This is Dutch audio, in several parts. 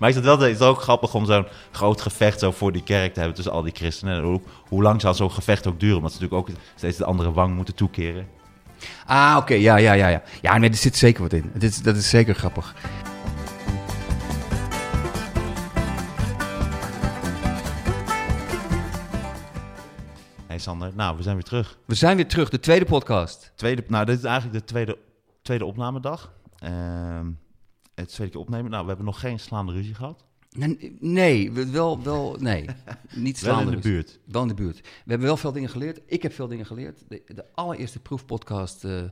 Maar ik zat wel, het is ook grappig om zo'n groot gevecht zo voor die kerk te hebben tussen al die christenen. En Hoe, hoe lang zal zo'n gevecht ook duren? Omdat ze natuurlijk ook steeds de andere wang moeten toekeren. Ah, oké, ja, ja, ja, ja. Ja, nee, er zit zeker wat in. Dit dat is zeker grappig. Hey Sander, nou, we zijn weer terug. We zijn weer terug, de tweede podcast. Tweede, nou, dit is eigenlijk de tweede, tweede opnamedag. Ehm het tweede keer opnemen. Nou, we hebben nog geen slaande ruzie gehad. Nee, nee we- wel, wel, nee. Niet Wel in slaande de buurt. Wel in de buurt. We hebben wel veel dingen geleerd. Ik heb veel dingen geleerd. De, de allereerste proefpodcast eh,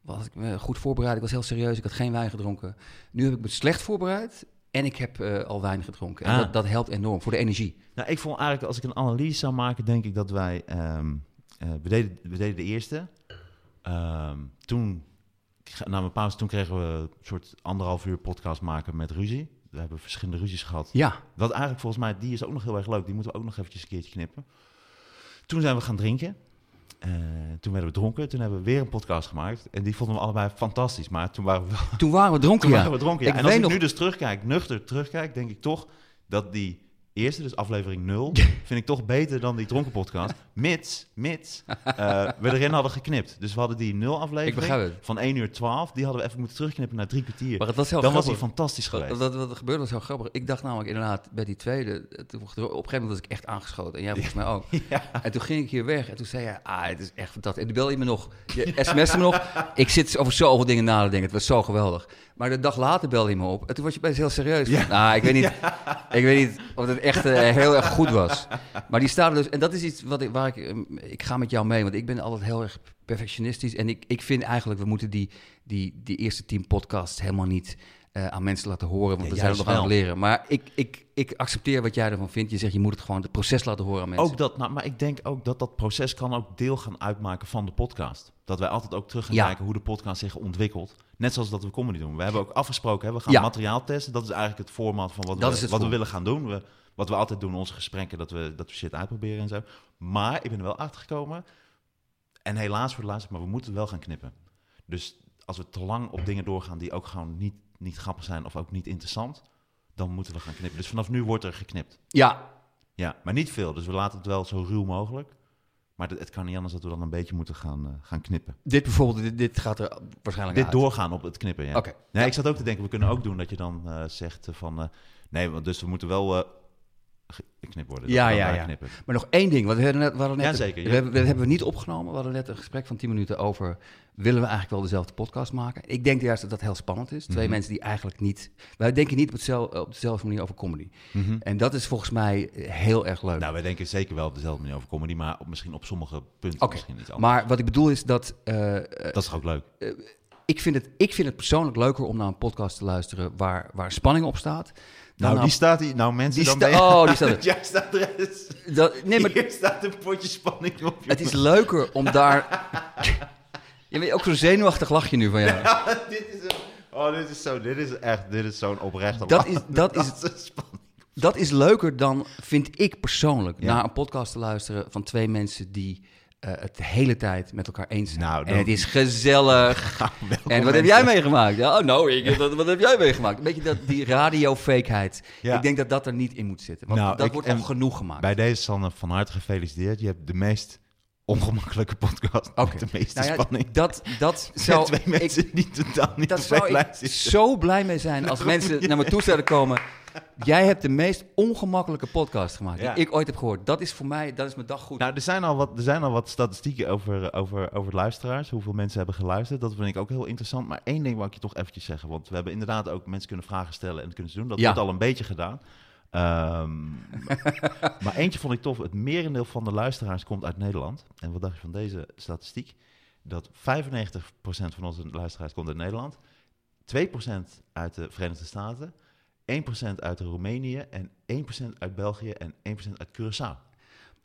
was ik me goed voorbereid. Ik was heel serieus. Ik had geen wijn gedronken. Nu heb ik me slecht voorbereid. En ik heb eh, al wijn gedronken. En Ah. dat, dat helpt enorm voor de energie. Nou, ik vond eigenlijk, als ik een analyse zou maken, denk ik dat wij... ehm, eh, we, deden, we deden de eerste. Ehm, toen, na een pauze, toen kregen we een soort anderhalf uur podcast maken met ruzie. We hebben verschillende ruzies gehad. Ja, Wat eigenlijk volgens mij, die is ook nog heel erg leuk. Die moeten we ook nog eventjes een keertje knippen. Toen zijn we gaan drinken. Eh, toen werden we dronken. Toen hebben we weer een podcast gemaakt. En die vonden we allebei fantastisch. Maar toen waren we toen waren we dronken, toen ja. waren we dronken. Ja. En als ik nog- nu dus terugkijk, nuchter terugkijk, denk ik toch dat die eerste, dus aflevering 0, vind ik toch beter dan die dronken podcast. Mits, mits eh, we erin hadden geknipt. Dus we hadden die 0 Ik aflevering van 1 uur 12. Die hadden we even moeten terugknippen naar drie kwartier. Maar het was heel Dan was die fantastisch geweest. Wat, wat, er gebeurde was heel grappig. Ik dacht namelijk inderdaad bij die tweede, toen, op een gegeven moment was ik echt aangeschoten. En jij volgens mij ook. En toen ging ik hier weg en toen zei hij, ah, het is echt fantastisch. En toen belde je me nog, je me nog. Ik zit over zoveel dingen na te denken, het was zo geweldig. Maar de dag later belde je me op en toen was je best heel serieus. Ja. Nou, ik weet niet, ik weet niet of het echt eh, heel erg goed was. Maar die staat er dus, en dat is iets wat ik, waar ik, eh, ik ga met jou mee, want ik ben altijd heel erg perfectionistisch. En ik, ik vind eigenlijk, we moeten die, die, die eerste tien podcasts helemaal niet eh, aan mensen laten horen, want Ja, we zijn er nog aan het leren. Maar ik, ik, ik accepteer wat jij ervan vindt. Je zegt, je moet het gewoon het proces laten horen aan mensen. Ook dat, nou, maar ik denk ook dat dat proces kan ook deel gaan uitmaken van de podcast. Dat wij altijd ook terug gaan Ja. kijken hoe de podcast zich ontwikkelt. Net zoals dat we comedy doen. We hebben ook afgesproken, hè, we gaan Ja. materiaal testen. Dat is eigenlijk het format van wat, Dat we, wat we willen gaan doen. We, wat we altijd doen in onze gesprekken, dat we, dat we shit uitproberen en zo. Maar ik ben er wel achter gekomen. En helaas voor de laatste, maar we moeten wel gaan knippen. Dus als we te lang op dingen doorgaan die ook gewoon niet, niet grappig zijn of ook niet interessant, dan moeten we gaan knippen. Dus vanaf nu wordt er geknipt. Ja, Ja, maar niet veel. Dus we laten het wel zo ruw mogelijk. Maar het, het kan niet anders dat we dan een beetje moeten gaan, eh, gaan knippen. dit bijvoorbeeld, dit, dit gaat er waarschijnlijk Dit uit. doorgaan op het knippen, ja. Oké. Nee, ik zat ook te denken, we kunnen ook doen dat je dan eh, zegt van... eh, nee, want dus we moeten wel geknipt worden. dat Ja, ja, ja. Knippen. Maar nog één ding, want we hadden net, we hadden net Ja, zeker, ja. We hebben, dat hebben we niet opgenomen. We hadden net een gesprek van 10 minuten over... willen we eigenlijk wel dezelfde podcast maken? Ik denk juist dat dat heel spannend is. Twee Mhm. mensen die eigenlijk niet... Wij denken niet op, hetzelfde, op dezelfde manier over comedy. Mhm. En dat is volgens mij heel erg leuk. Nou, wij denken zeker wel op dezelfde manier over comedy, maar op, misschien op sommige punten misschien iets anders. maar wat ik bedoel is dat... eh, eh, dat is toch ook leuk? ik, vind het, ik vind het persoonlijk leuker om naar een podcast te luisteren... waar, waar spanning op staat. Nou, naar- die staat hier. Nou, mensen, die dan ben je- oh, die staat er. Jij staat er dat, nee, maar Hier staat een potje spanning op. het is leuker om daar... Je weet ook zo'n zenuwachtig lachje nu van jou. dit is een... Oh, dit is zo... Dit is echt... Dit is zo'n oprechte Dat lach. is- dat is- spanning. Dat is leuker dan, vind ik persoonlijk, Ja. naar een podcast te luisteren van twee mensen die eh, het de hele tijd met elkaar eens zijn. Nou, en het is gezellig. Welkom, en wat heb jij meegemaakt? Ja, oh, nou, ik, wat, wat heb jij meegemaakt? Een beetje dat, die radio-fakeheid. Ja. Ik denk dat dat er niet in moet zitten. Want Nou, dat ik- wordt al genoeg gemaakt. Bij deze, Sanne, van harte gefeliciteerd. Je hebt de meest ongemakkelijke podcast. Met de meeste Nou ja, spanning. Dat, dat zou twee ik, mensen die totaal niet dat zou ik zo blij mee zijn als mensen naar me toe zouden komen. Jij hebt de meest ongemakkelijke podcast gemaakt Ja. die ik ooit heb gehoord. Dat is voor mij, dat is mijn dag goed. Nou, er zijn al wat, er zijn al wat statistieken over, over, over luisteraars. Hoeveel mensen hebben geluisterd. Dat vind ik ook heel interessant. Maar één ding wil ik je toch eventjes zeggen. Want we hebben inderdaad ook mensen kunnen vragen stellen en kunnen ze doen. Dat Ja. wordt al een beetje gedaan. Ehm, maar eentje vond ik tof. Het merendeel van de luisteraars komt uit Nederland. En wat dacht je van deze statistiek? Dat 95% van onze luisteraars komt uit Nederland. 2% uit de Verenigde Staten. 1% uit Roemenië en 1% uit België en 1% uit Curaçao.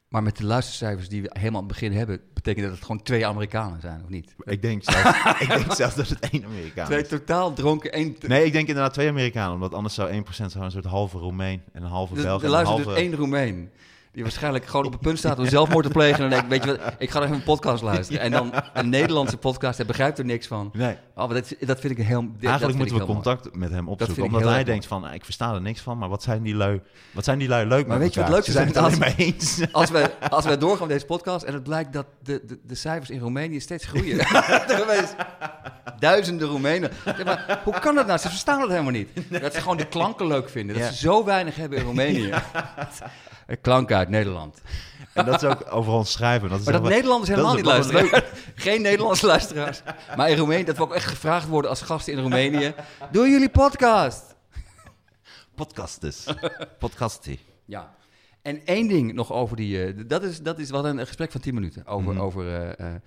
Maar met de luistercijfers die we helemaal aan het begin hebben, betekent dat het gewoon twee Amerikanen zijn, of niet? Ik denk zelfs, ik denk zelfs dat het één Amerikaan Twee is. totaal dronken, één... Nee, ik denk inderdaad twee Amerikanen. Omdat anders zou 1% zou een soort halve Roemeen en een halve Dus Belg en er een halve... dus één Roemeen. Die waarschijnlijk gewoon op het punt staat om zelfmoord te plegen. En dan denk ik, weet je wat, ik ga even een podcast luisteren. En dan een Nederlandse podcast, hij begrijpt er niks van. Nee. Oh, dat, dat vind ik heel... Eigenlijk moeten we mooi. contact met hem opzoeken. Omdat hij denkt van, ik versta er niks van, maar wat zijn die lui, wat zijn die lui leuk Maar weet je wat leuk is? Zijn het Als- alleen maar eens. Als wij, als wij doorgaan met deze podcast en het blijkt dat de, de, de cijfers in Roemenië steeds groeien. Duizenden Roemenen. Ja, maar hoe kan dat nou? Ze verstaan het helemaal niet. Dat ze gewoon de klanken leuk vinden. Dat Ja. ze zo weinig hebben in Roemenië. Klanken uit Nederland. En dat ze ook over ons schrijven. Dat is Maar dat wel- Nederlanders helemaal dat niet is luisteren. Geen Nederlandse luisteraars. Maar in Roemenië, dat we ook echt gevraagd worden als gasten in Roemenië. Doen jullie podcast? Podcastes. Podcasti. Ja. En één ding nog over die... eh, dat, is, dat is wat een gesprek van 10 minuten. Over... Mhm. over eh, eh,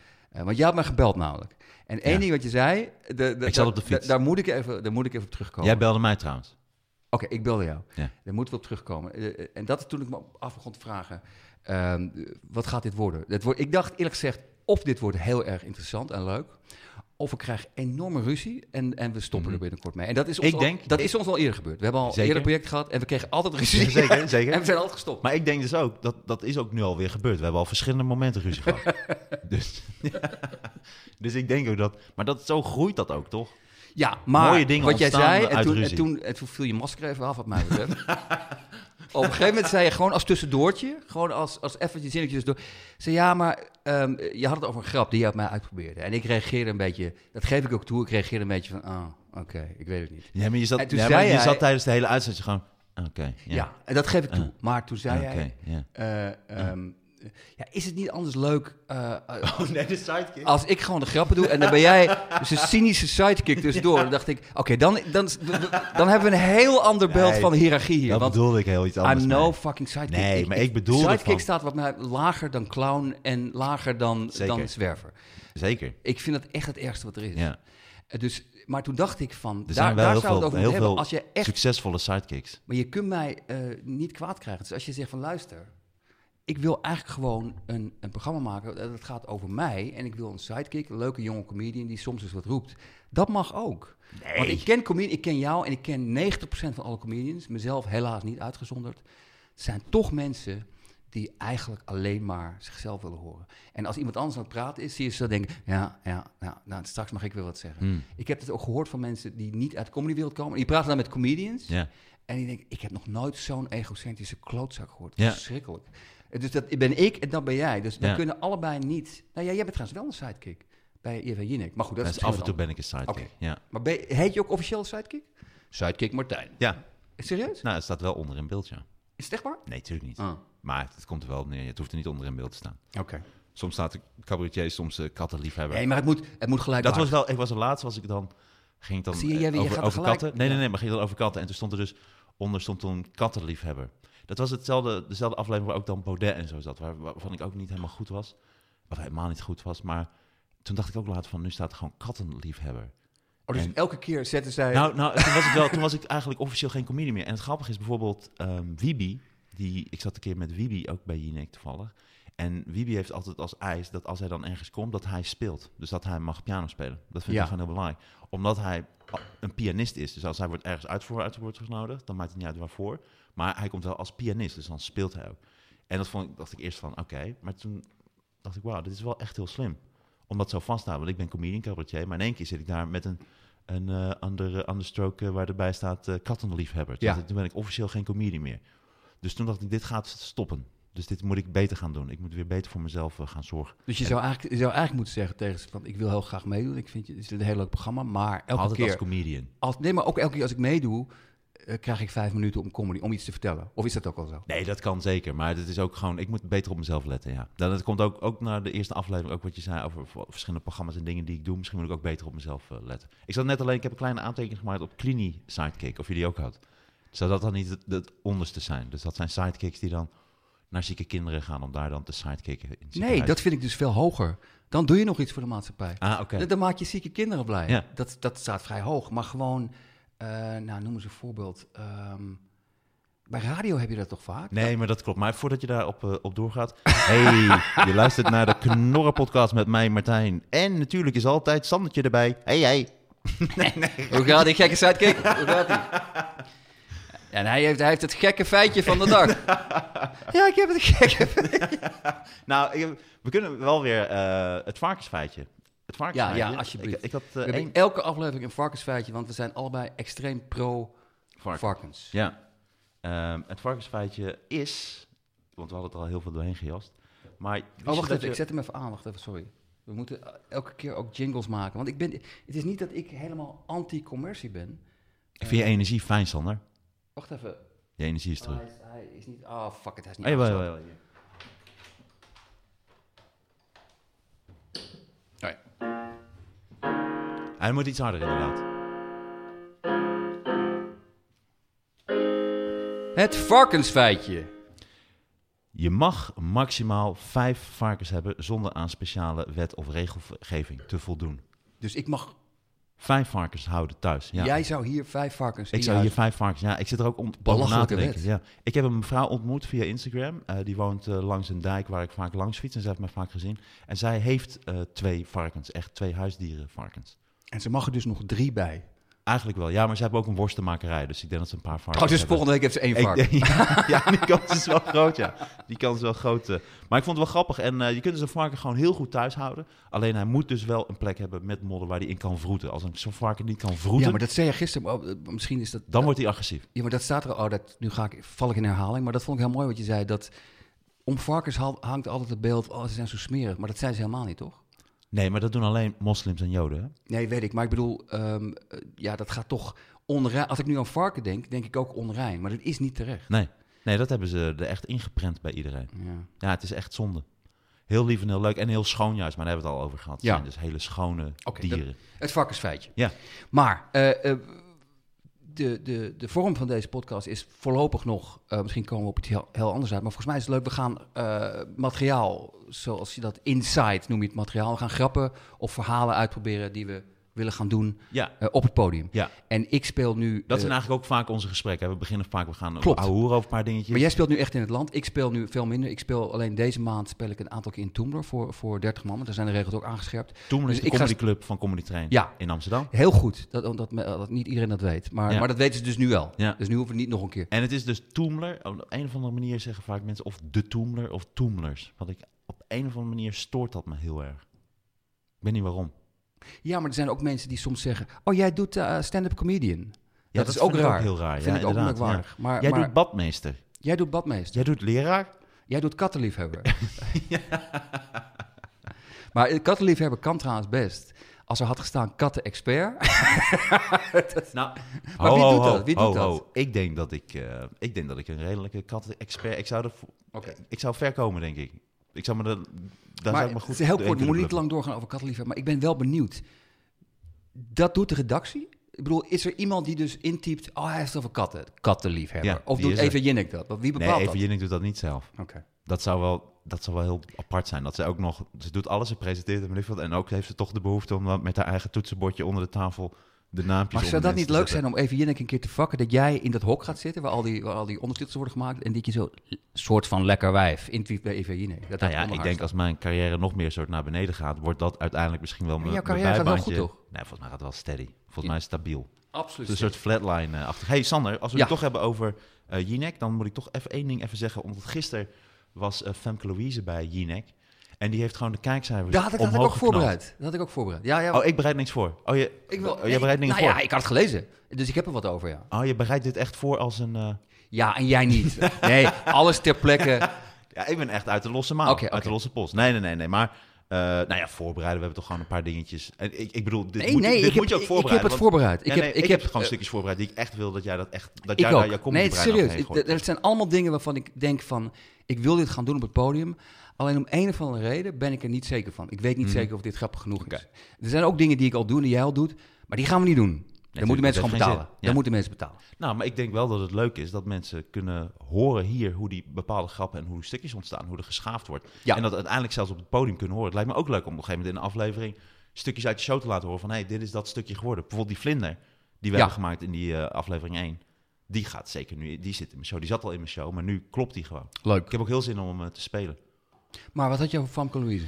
want jij had me gebeld namelijk. En één Ja. ding wat je zei... De, de, Ik zat op de fiets. da- daar, moet ik even, daar moet ik even op terugkomen. Jij belde mij trouwens. Oké, ik belde jou. Ja. Daar moeten we op terugkomen. Eh, eh, En dat is toen ik me af begon te vragen... ehm, wat gaat dit worden? Wordt? Ik dacht eerlijk gezegd... of dit wordt heel erg interessant en leuk... of ik krijg enorme ruzie en, en we stoppen Mhm. er binnenkort mee. En dat is ons, Ik al, denk- dat ik- is ons al eerder gebeurd. We hebben al Zeker. eerder project gehad... en we kregen altijd ruzie. Zeker, zeker. en we zijn altijd gestopt. Maar ik denk dus ook, dat, dat is ook nu alweer gebeurd. We hebben al verschillende momenten ruzie gehad. dus, dus ik denk ook dat... Maar dat, zo groeit dat ook, toch? Ja, maar Mooie dingen wat jij zei, en toen, en, toen, en toen viel je masker even af, wat mij betreft. Op een gegeven moment zei je gewoon als tussendoortje, gewoon als, als eventjes zinnetjes door. Zei ja, maar ehm, je had het over een grap die je op mij uitprobeerde. En ik reageerde een beetje, dat geef ik ook toe, ik reageerde een beetje van, ah, oké, ik weet het niet. Ja, maar je zat, ja, maar je hij- zat tijdens de hele uitzending gewoon... Oké, Ja. ja. en dat geef ik toe. Maar toen zei jij, ja. eh, ehm, ja, is het niet anders leuk eh, eh, Oh nee, de sidekick. Als ik gewoon de grappen doe en dan ben jij dus een cynische sidekick tussendoor. Dan dacht ik, oké, dan, dan, dan hebben we een heel ander beeld Nee, van hiërarchie hier. Dat Want bedoelde ik heel iets anders. I'm no mee. fucking sidekick. Nee, maar ik bedoelde Sidekick van- staat wat mij lager dan clown en lager dan, Zeker. dan zwerver. Zeker, Ik vind dat echt het ergste wat er is. ja. Eh, Dus, maar toen dacht ik van, Er daar, daar zou het veel, over heel moeten hebben. veel Als je echt, succesvolle sidekicks. maar je kunt mij niet kwaad krijgen. Dus als je zegt van, luister, ik wil eigenlijk gewoon een, een programma maken dat het gaat over mij. En ik wil een sidekick, een leuke jonge comedian die soms eens wat roept. Dat mag ook. Want ik ken, comedi- ik ken jou en ik ken 90% van alle comedians, mezelf helaas niet uitgezonderd. Het zijn toch mensen die eigenlijk alleen maar zichzelf willen horen. En als iemand anders aan het praten is, zie je ze denken, ja, ja, ja nou, straks mag ik weer wat zeggen. Hmm. Ik heb het ook gehoord van mensen die niet uit de comedywereld komen. Die praten dan met comedians. Ja. En die denken, ik heb nog nooit zo'n egocentrische klootzak gehoord. Ja. Verschrikkelijk. Dus dat ben ik en dat ben jij. Dus dan Ja. kunnen allebei niet... Nou ja, jij bent trouwens wel een sidekick bij Eva Jinek. Maar goed, dat is af en toe ben ik een sidekick. Ja. Maar ben je- heet je ook officieel sidekick? Sidekick Martijn. ja, Serieus? nou, het staat wel onder in beeld, ja. Is het echt waar? Nee, natuurlijk niet. Ah, Maar het komt er wel neer. Het hoeft er niet onder in beeld te staan. oké. Soms staat de cabaretier, soms uh, kattenliefhebber. Nee, maar het moet, het moet gelijk dat was wel, ik was er laatst, was ik dan, ging ik dan Zie je, over, over katten. Nee, nee, nee, maar ging dan over katten. En toen stond er dus, onder stond toen kattenliefhebber. Dat was hetzelfde, dezelfde aflevering waar ook dan Baudet en zo zat, waar, waarvan ik ook niet helemaal goed was. Of helemaal niet goed was, maar toen dacht ik ook later van, nu staat gewoon kattenliefhebber. Oh, dus en- elke keer zetten zij... Nou, nou toen, was ik wel, toen was ik eigenlijk officieel geen comedian meer. En het grappige is bijvoorbeeld ehm Wiebe, die, ik zat een keer met Wiebe ook bij Jinek toevallig. En Wiebe heeft altijd als eis dat als hij dan ergens komt, dat hij speelt. Dus dat hij mag piano spelen. Dat vind Ja. ik gewoon heel belangrijk. Omdat hij een pianist is. Dus als hij wordt ergens uitvoer uit wordt genodigd, dan maakt het niet uit waarvoor. Maar hij komt wel als pianist, dus dan speelt hij ook. En dat vond ik, dacht ik eerst van, oké. Maar toen dacht ik, wauw, dit is wel echt heel slim. Om dat zo vast te houden. Want ik ben comedian, cabaretier. Maar in één keer zit ik daar met een, een eh andere understroke eh, waar erbij staat eh kattenliefhebber. Toen, Ja. ik, toen ben ik officieel geen comedian meer. Dus toen dacht ik, dit gaat stoppen. Dus dit moet ik beter gaan doen. Ik moet weer beter voor mezelf gaan zorgen. Dus je zou, eigenlijk, je zou eigenlijk moeten zeggen tegen ze van... ik wil heel graag meedoen. Ik vind je, het is een heel leuk programma. Maar elke Altijd keer... als comedian. Als, nee, maar ook elke keer als ik meedoe... eh, krijg ik vijf minuten om comedy, om iets te vertellen. Of is dat ook al zo? Nee, dat kan zeker. Maar het is ook gewoon, ik moet beter op mezelf letten, ja. Dan, het komt ook, ook naar de eerste aflevering, ook wat je zei over verschillende programma's en dingen die ik doe. Misschien moet ik ook beter op mezelf eh, letten. Ik zat net alleen, ik heb een kleine aantekening gemaakt op Clini Sidekick, of je die ook had. Zou dat dan niet het, het onderste zijn? Dus dat zijn sidekicks die dan naar zieke kinderen gaan om daar dan te sidekicken in Nee, dat vind ik dus veel hoger. Dan doe je nog iets voor de maatschappij. Ah, oké. Dan maak je zieke kinderen blij. Ja. Dat, dat staat vrij hoog. Maar gewoon, eh, nou noem eens een voorbeeld. Ehm, bij radio heb je dat toch vaak? Nee, maar dat klopt. Maar voordat je daarop op op doorgaat. Hey, je luistert naar de Knorren podcast met mij, Martijn. En natuurlijk is altijd Sandertje erbij. Hey, hey. Hoe gaat die gekke sidekick? Hoe gaat die? En hij heeft, hij heeft het gekke feitje van de dag. ja, ik heb het gekke feitje. Nou, ik- we kunnen wel weer eh, het varkensfeitje. Het varkensfeitje. Ja, ja, alsjeblieft. Ik, ik had We eh, elke aflevering een varkensfeitje, want we zijn allebei extreem pro varken. varkens. Ja. Ehm, het varkensfeitje is, want we hadden het al heel veel doorheen gejast. Maar Oh, wacht even, je- ik zet hem even aan. Wacht even, sorry. We moeten eh, elke keer ook jingles maken. Want ik ben, het is niet dat ik helemaal anti-commercie ben. Ik vind je energie fijn, Sander. Wacht even. Je energie is terug. Hij is, hij is niet... Oh, fuck it, hij is niet Hey, Hij moet iets harder inderdaad. Het varkensfeitje. Je mag maximaal vijf varkens hebben zonder aan speciale wet of regelgeving te voldoen. Dus ik mag... Vijf varkens houden thuis. Ja. Jij zou hier vijf varkens ik zou hier vijf varkens. Ja, ik zit er ook om na te denken. Ja. Ik heb een mevrouw ontmoet via Instagram. Eh, die woont eh, langs een dijk waar ik vaak langs fiets. En zij heeft mij vaak gezien. En zij heeft eh, twee varkens. Echt twee huisdieren varkens. En ze mag er dus nog drie bij. Eigenlijk wel. Ja, maar ze hebben ook een worstenmakerij. Dus ik denk dat ze een paar varkens Oh, dus hebben. volgende week heeft ze één varken. denk- ja, ja, die kans is wel groot, ja. Die kans is wel groot. eh. Maar ik vond het wel grappig. En eh, je kunt dus een varken gewoon heel goed thuis houden. Alleen hij moet dus wel een plek hebben met modder waar hij in kan vroeten. Als een zo'n varken niet kan vroeten, Ja, maar dat zei je gisteren. maar, oh, eh, misschien is dat... dan wordt hij agressief. Ja, maar dat staat er... Oh, dat, nu ga ik, val ik in herhaling. Maar dat vond ik heel mooi wat je zei. Dat om varkens hangt altijd het beeld... Oh, ze zijn zo smerig. Maar dat zijn ze helemaal niet, toch? Nee, maar dat doen alleen moslims en joden. Hè? Nee, weet ik. Maar ik bedoel... ehm, eh, ja, dat gaat toch onrein... Als ik nu aan varken denk, denk ik ook onrein. Maar dat is niet terecht. Nee. nee, dat hebben ze er echt ingeprent bij iedereen. Ja. Ja, het is echt zonde. Heel lief en heel leuk en heel schoon juist. Maar daar hebben we het al over gehad. Het Ja. zijn dus hele schone Oké, dieren. Het varkensfeitje. Ja. Maar eh, de, de, de vorm van deze podcast is voorlopig nog... eh, misschien komen we op iets heel, anders uit. Maar volgens mij is het leuk. We gaan eh, materiaal, zoals je dat inside noem je het materiaal. We gaan grappen of verhalen uitproberen die we willen gaan doen Ja, eh, op het podium. ja. En ik speel nu... dat eh, zijn eigenlijk ook vaak onze gesprekken. We beginnen vaak, we gaan Klopt. over een paar dingetjes. maar jij speelt nu echt in het land. Ik speel nu veel minder. Ik speel alleen deze maand speel ik een aantal keer in Toemler voor, voor 30 man. Want daar zijn de regels ook aangescherpt. Toen Dus is de comedyclub van Comedy Train Ja. in Amsterdam. Heel goed. Dat, dat, dat niet iedereen dat weet. Maar, Ja. maar dat weten ze dus nu wel. Ja. Dus nu hoeven we niet nog een keer. En het is dus Toemler. Op een of andere manier zeggen vaak mensen of de Toemler of Toemlers. Wat ik op een of andere manier stoort dat me heel erg. Ik weet niet waarom. Ja, maar er zijn ook mensen die soms zeggen... Oh, jij doet eh, stand-up comedian. Ja, dat, is ook vind ik raar. heel raar. Vind ja, ik ook. Maar. Jij maar doet badmeester. jij doet badmeester. Jij doet leraar. Jij doet kattenliefhebber. Maar eh, kattenliefhebber kan trouwens best. Als er had gestaan katten-expert... Nou, Maar wie doet dat? Wie doet dat? Ik denk dat ik, eh, ik denk dat ik een redelijke kat-expert. Ik zou er, Oké. ik zou ver komen, denk ik. Ik zou me daar maar zou ik me goed. het is heel kort, we moeten kunnen niet te lang doorgaan over kattenliefhebber. Maar ik ben wel benieuwd. Dat doet de redactie? Ik bedoel, is er iemand die dus intypt... Oh, hij heeft het over katten. Kattenliefhebber. Ja, of doet even Jinnik dat? Wie bepaalt Nee, even dat? Jinnik doet dat niet zelf. Oké. Dat zou wel, dat zou wel heel apart zijn. Dat ze ook nog, ze doet alles, ze presenteert wat. En ook heeft ze toch de behoefte om dan met haar eigen toetsenbordje onder de tafel de naampjes Maar zou dat niet leuk zijn om even Jinnik een keer te vakken? Dat jij in dat hok gaat zitten waar al die, waar al die ondertitels worden gemaakt. En dat je zo soort van lekker wijf intypt bij even Jinnik. Dat Nou ja, ik denk staat. als mijn carrière nog meer soort naar beneden gaat, wordt dat uiteindelijk misschien wel mijn jouw carrière gaat wel goed, toch? Nee, volgens mij gaat het wel steady. Volgens Ja. mij stabiel. Absoluut. Een soort flatline-achtig. Hey Sander, als we Ja. het toch hebben over eh Jinek, dan moet ik toch even één ding even zeggen. Omdat gisteren was eh, Femke Louise bij Jinek. En die heeft gewoon de kijkcijfers Dat had ik, dat had ik ook voorbereid. Dat had ik ook voorbereid. Ja, ja, Oh, ik bereid niks voor. Oh, je, ik wil, oh, jij bereidt dingen nou voor. ja, ik had het gelezen. Dus ik heb er wat over, ja. Oh, je bereidt dit echt voor als een... eh, Ja, en jij niet. Nee, alles ter plekke. Ja, ik ben echt uit de losse. Oké, Uit de losse post. Nee, nee, nee, nee. Maar, eh, nou ja, voorbereiden. We hebben toch gewoon een paar dingetjes. En ik, ik bedoel, dit, Nee, moet, nee, dit ik heb, moet je ook ik- ik voorbereiden. heb het want- voorbereid. Ik heb, ik, heb gewoon eh, stukjes voorbereid die ik echt wil dat jij dat echt... Dat jij daar je Nee, serieus. Het zijn allemaal dingen waarvan ik denk van... Ik wil dit gaan doen op het podium. Alleen om een of andere reden ben ik er niet zeker van. Ik weet niet Mhm. zeker of dit grappig genoeg is. Er zijn ook dingen die ik al doe en die jij al doet. Maar die gaan we niet doen. Dan moeten mensen gewoon betalen. Ja. Dan moeten mensen betalen. Nou, maar ik denk wel dat het leuk is dat mensen kunnen horen hier hoe die bepaalde grappen en hoe die stukjes ontstaan, hoe er geschaafd wordt. Ja. En dat uiteindelijk zelfs op het podium kunnen horen. Het lijkt me ook leuk om op een gegeven moment in een aflevering stukjes uit je show te laten horen van hé, hey, dit is dat stukje geworden. Bijvoorbeeld die vlinder die we Ja. hebben gemaakt in die eh, aflevering 1. Die gaat zeker nu, die zit in mijn show. Die zat al in mijn show, maar nu klopt die gewoon. Leuk. Ik heb ook heel zin om hem eh, te spelen. Maar wat had je over Famke Louise?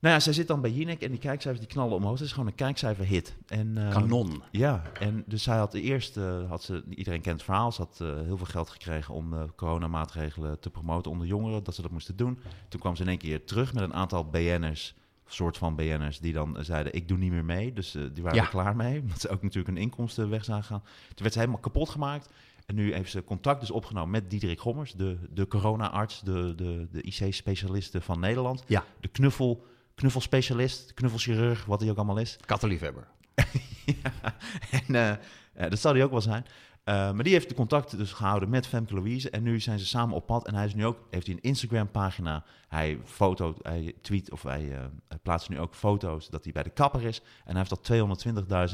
Nou ja, zij zit dan bij Jinek en die kijkcijfers die knallen omhoog. Het is gewoon een kijkcijferhit. En, eh, Kanon. Ja, en dus zij had eerst, uh, had ze, iedereen kent het verhaal, ze had uh, heel veel geld gekregen om de coronamaatregelen te promoten onder jongeren, dat ze dat moesten doen. Toen kwam ze in één keer terug met een aantal BN'ers, soort van BN'ers, die dan zeiden, ik doe niet meer mee. Dus die waren Ja. er klaar mee, omdat ze ook natuurlijk hun inkomsten weg zagen gaan. Toen werd ze helemaal kapot gemaakt. En nu heeft ze contact dus opgenomen met Diederik Gommers, de, de corona-arts, de, de, de IC-specialiste van Nederland. Ja. De knuffel, knuffelspecialist, knuffelchirurg, wat hij ook allemaal is. Kattenliefhebber. ja, en eh, eh, dat zou hij ook wel zijn. Eh, maar die heeft de contact dus gehouden met Femke Louise. En nu zijn ze samen op pad. En hij is nu ook, heeft hij een Instagram-pagina. Hij, foto, hij tweet of hij, hij plaatst nu ook foto's dat hij bij de kapper is. En hij heeft al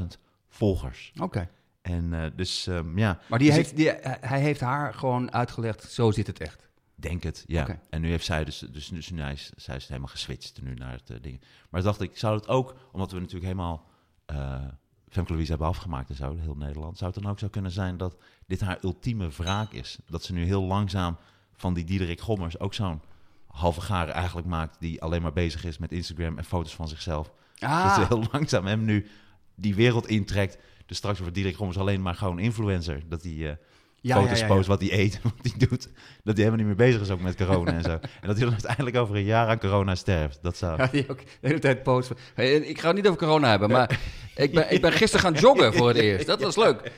220.000 volgers. Oké. En eh, dus ehm, ja, Maar die Dus heeft, die, hij heeft haar gewoon uitgelegd, zo zit het echt. denk het, ja. En nu heeft zij dus, dus, dus nu is, zij is helemaal geswitcht nu naar het eh, ding. Maar dacht ik, zou het ook, omdat we natuurlijk helemaal eh Femke Louise hebben afgemaakt en zo, heel Nederland, zou het dan ook zo kunnen zijn dat dit haar ultieme wraak is? Dat ze nu heel langzaam van die Diederik Gommers ook zo'n halve garen eigenlijk maakt, die alleen maar bezig is met Instagram en foto's van zichzelf. Dat Ah, ze heel langzaam hem nu die wereld intrekt. Dus straks wordt Diederik Gommers alleen maar gewoon influencer. Dat hij eh, ja, foto's ja, post wat hij eet, wat hij doet. Dat hij helemaal niet meer bezig is ook met corona en zo. En dat hij dan uiteindelijk over een jaar aan corona sterft. Dat zou... Ja, die ook de hele tijd post. van, Hey, ik ga het niet over corona hebben, maar ik ben, ik ben gisteren gaan joggen voor het eerst. Dat was leuk.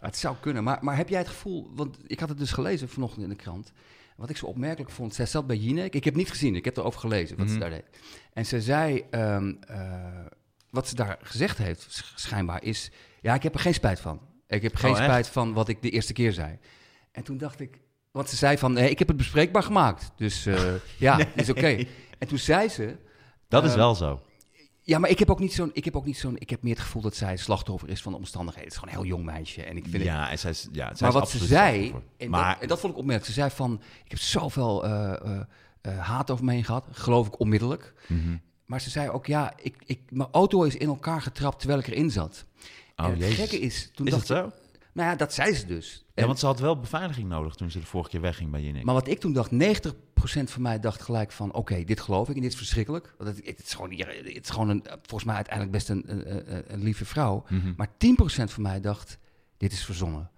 Het zou kunnen, maar, maar heb jij het gevoel... Want ik had het dus gelezen vanochtend in de krant. Wat ik zo opmerkelijk vond, zij zat bij Jinek. Ik heb niet gezien, ik heb erover gelezen wat ze Mhm. daar deed. En ze zei, ehm, eh, wat ze daar gezegd heeft, sch- schijnbaar, is... Ja, ik heb er geen spijt van. Ik heb geen Oh, spijt van wat ik de eerste keer zei. En toen dacht ik... Want ze zei van, nee, ik heb het bespreekbaar gemaakt. Dus eh, ja, is oké. En toen zei ze... dat is Ehm, wel zo. Ja, maar ik heb ook niet zo'n. Ik heb ook niet zo'n. Ik heb meer het gevoel dat zij slachtoffer is van de omstandigheden. Het is gewoon een heel jong meisje. En ik vind het. Ja, en zij is, ja, zij Maar is wat ze zei, en, maar dat, en dat vond ik opmerkelijk. Ze zei van, ik heb zoveel eh, eh, eh, haat over me heen gehad, geloof ik onmiddellijk. Mhm. Maar ze zei ook, ja, ik, ik, mijn auto is in elkaar getrapt terwijl ik erin zat. Oh, en het jezus. gekke is, toen is dacht ik, zo? nou ja, dat zei ze dus. Ja, want ze had wel beveiliging nodig toen ze de vorige keer wegging bij Jinek. maar wat ik toen dacht, 90% van mij dacht gelijk van... oké, dit geloof ik en dit is verschrikkelijk. Want het, het is gewoon, het is gewoon een, volgens mij uiteindelijk best een, een, lieve vrouw. Mhm. Maar 10% van mij dacht, dit is verzonnen.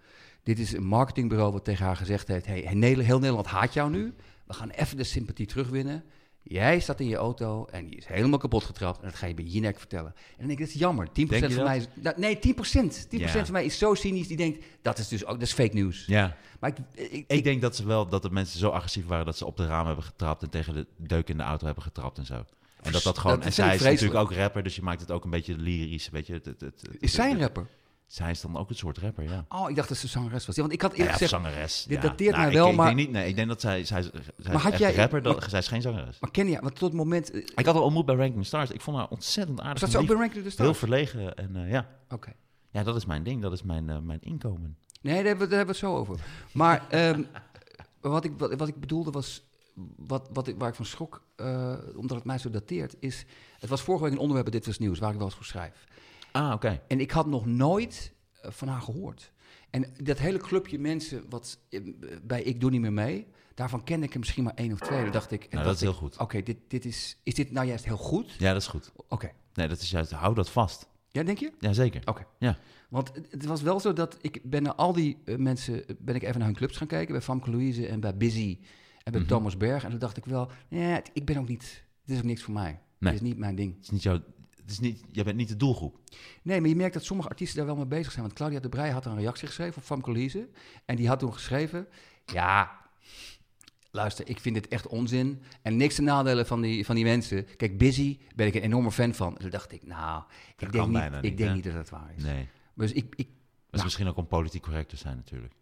Dit is een marketingbureau wat tegen haar gezegd heeft... Hey, heel Nederland haat jou nu. We gaan even de sympathie terugwinnen. Jij staat in je auto en die is helemaal kapot getrapt. En dat ga je bij Jinek vertellen. En dan denk ik, dat is jammer. 10% Denk je van dat? mij is... nee, 10%. 10% Ja. van mij is zo cynisch, die denkt... dat is dus ook dat is fake news. Ja, Maar ik, ik, ik denk dat ze wel dat de mensen zo agressief waren dat ze op de ramen hebben getrapt en tegen de deuk in de auto hebben getrapt en zo. En dat dat gewoon. Dat en zij is natuurlijk ook rapper, dus je maakt het ook een beetje lyrisch. Weet je, het, het, is zij een rapper? Zij is dan ook een soort rapper, ja. Oh, ik dacht dat ze zangeres was. Ja, want ik had Ja, eerlijk gezegd... zangeres. dit ja. dateert Nou, mij ik- wel, ik, maar- denk niet, nee, ik denk dat zij, zij, zij Maar had jij- een rapper, dat, zij is geen zangeres. Maar ken je... Want tot het moment... Ik had haar ontmoet bij Ranking Stars. Ik vond haar ontzettend aardig. Zat en ze ook bij Ranking the Heel Stars? verlegen en eh, ja. Oké. ja, dat is mijn ding. Dat is mijn, eh, mijn inkomen. Nee, daar hebben, we, daar hebben we het zo over. Maar ehm, wat, ik, wat, wat ik bedoelde was... Wat, wat ik, waar ik van schrok, eh, omdat het mij zo dateert, is... Het was vorige week een onderwerp Dit Was Nieuws, waar ik wel eens voor schrijf. Ah, oké. En ik had nog nooit eh, van haar gehoord. En dat hele clubje mensen wat eh, bij Ik Doe Niet Meer Mee... daarvan kende ik er misschien maar één of twee. Toen dacht ik... en Nou, dat is heel goed. Oké, dit, dit is, is dit nou juist heel goed? Ja, dat is goed. Oké. Nee, dat is juist, hou dat vast. Ja, denk je? Jazeker. Oké. Ja. Want het, was wel zo dat ik ben naar al die eh, mensen, ben ik even naar hun clubs gaan kijken. Bij Famke Louise en bij Busy en bij Mhm. Thomas Berg. En toen dacht ik wel, ja, het- ik ben ook niet, dit is ook niks voor mij. Nee. Dit is niet mijn ding. Het is niet jouw... Het is niet, jij bent niet de doelgroep. Nee, maar je merkt dat sommige artiesten daar wel mee bezig zijn. Want Claudia de Brij had een reactie geschreven op Famke Louise. En die had toen geschreven, ja, luister, ik vind dit echt onzin. En niks te nadelen van die, van die mensen. Kijk, Busy ben ik een enorme fan van. En toen dacht ik, nou, ik denk, niet, ik denk niet dat het waar is. Nee. Dus ik, ik, Dat is Nou. misschien ook om politiek correct te zijn natuurlijk.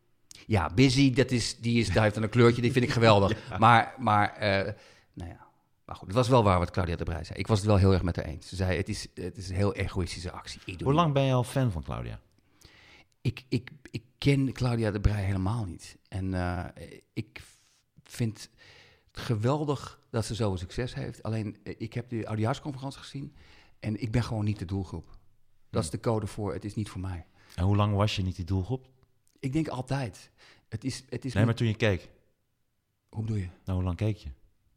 Ja, Busy, dat is, die is, daar heeft dan een kleurtje, die vind ik geweldig. Maar, maar eh, nou ja. Maar goed, het was wel waar wat Claudia de Brij zei. Ik was het wel heel erg met haar eens. Ze zei, het is, het is een heel egoïstische actie. Ik doe Hoe lang ben je al fan van Claudia? Ik, ik, ik ken Claudia de Brij helemaal niet. En eh, ik vind het geweldig dat ze zoveel succes heeft. Alleen, eh, ik heb de oudejaarsconferentie gezien en ik ben gewoon niet de doelgroep. Dat is de code voor, het is niet voor mij. En hoe lang was je niet die doelgroep? Ik denk altijd, het is, het is Nee, maar toen je keek. Hoe bedoel je? Nou, hoe lang keek je?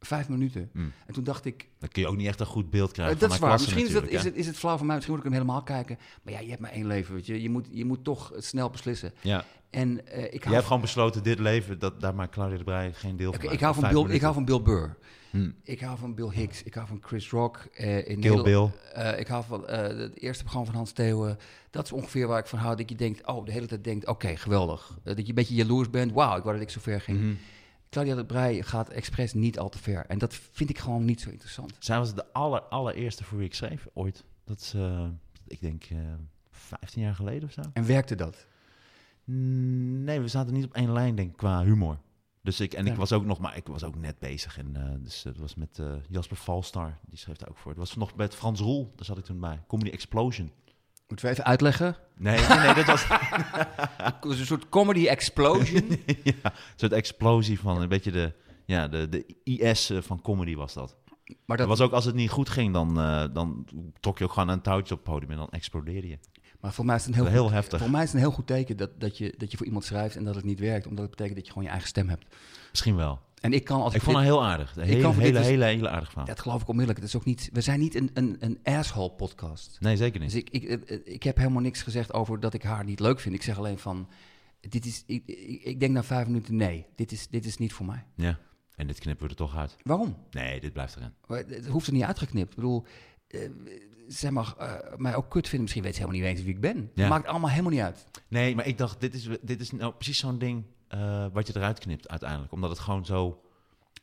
Vijf minuten. Hmm. En toen dacht ik, Dan kun je ook niet echt een goed beeld eh, krijgen dat van is waar. klasse Misschien is het, is, het, is het flauw van mij, misschien moet ik hem helemaal kijken. Maar ja, je hebt maar één leven, weet je. Je moet, je moet toch snel beslissen. Ja. En eh, ik Jij hou, hebt gewoon besloten, dit leven, dat, daar maakt Claudia de Brij geen deel van ik, hou van Bill, ik hou van Bill Burr. Hm. Ik hou van Bill Hicks. Ik hou van Chris Rock. eh, in Kill Bill. Eh, ik hou van eh, het eerste programma van Hans Theeuwen. Dat is ongeveer waar ik van hou. Dat je denkt, oh, de hele tijd denkt, oké, geweldig. Eh, dat je een beetje jaloers bent. Wauw, ik wou dat ik zo ver ging. Mhm. Claudia de Brij gaat expres niet al te ver. En dat vind ik gewoon niet zo interessant. Zij was de aller, allereerste voor wie ik schreef ooit. Dat is, eh, ik denk, eh 15 jaar geleden of zo. En werkte dat? Mm, Nee, we zaten niet op één lijn, denk ik, qua humor. Dus ik, en ik was ook nog, maar ik was ook net bezig. En, eh, dus het was met Jasper Valstar, die schreef daar ook voor. Het was nog met Frans Roel, daar zat ik toen bij. Comedy Explosion. Moeten we even uitleggen? Nee, nee, nee dat was een soort comedy explosion. ja, een soort explosie van een beetje de, ja, de, de IS eh, van comedy was dat. maar, Dat dat, was ook als het niet goed ging, dan, eh, dan trok je ook gewoon een touwtje op het podium en dan explodeerde je. maar voor mij is het een Heel, heel, heel heftig. voor mij is het een heel goed teken dat, dat, je, dat je voor iemand schrijft en dat het niet werkt. Omdat het betekent dat je gewoon je eigen stem hebt. Misschien wel. En ik kan als Ik vond haar heel aardig. Een Ik kan hele, dus- hele, hele aardig verhaal. Dat geloof ik onmiddellijk. Het is ook niet, we zijn niet een, een, een asshole podcast. Nee, zeker niet. Dus ik, ik, ik, ik heb helemaal niks gezegd over dat ik haar niet leuk vind. Ik zeg alleen van, dit is, ik, ik, denk na vijf minuten, nee, dit is, dit is niet voor mij. Ja. En dit knippen we er toch uit. Waarom? Nee, dit blijft erin. Maar Het hoeft er niet uitgeknipt. Ik bedoel, eh, zij mag eh, mij ook kut vinden. Misschien weet ze helemaal niet eens wie ik ben. Ja. Het maakt allemaal helemaal niet uit. Nee, maar ik dacht, dit is, dit is nou precies zo'n ding eh, wat je eruit knipt uiteindelijk. Omdat het gewoon zo...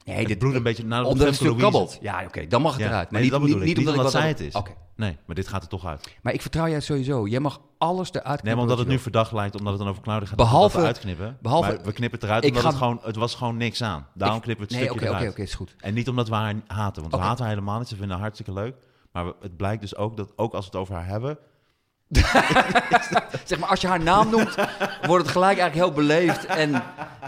Nee, het dit bloed een beetje naar de omdat het stuk kabbelt. Ja, oké, dan mag het Ja, eruit. Maar nee, niet, dat niet, niet Niet omdat, omdat ik zij het is. Oké, Nee, maar dit gaat er toch uit. maar ik vertrouw jou sowieso. Jij mag alles eruit knippen. Nee, maar omdat het nu verdacht lijkt, omdat het dan over Claudia gaat, Behalve- dat we uitknippen. behalve- maar we knippen het eruit omdat ga- het gewoon, het was gewoon niks aan. Daarom Ik- knippen we het Nee, stukje oké, oké, eruit. oké, is goed. En niet omdat we haar haten, want Oké. we haten haar helemaal niet. Ze vinden haar hartstikke leuk. Maar het blijkt dus ook dat, ook als we het over haar hebben... Zeg maar, als je haar naam noemt, wordt het gelijk eigenlijk heel beleefd en,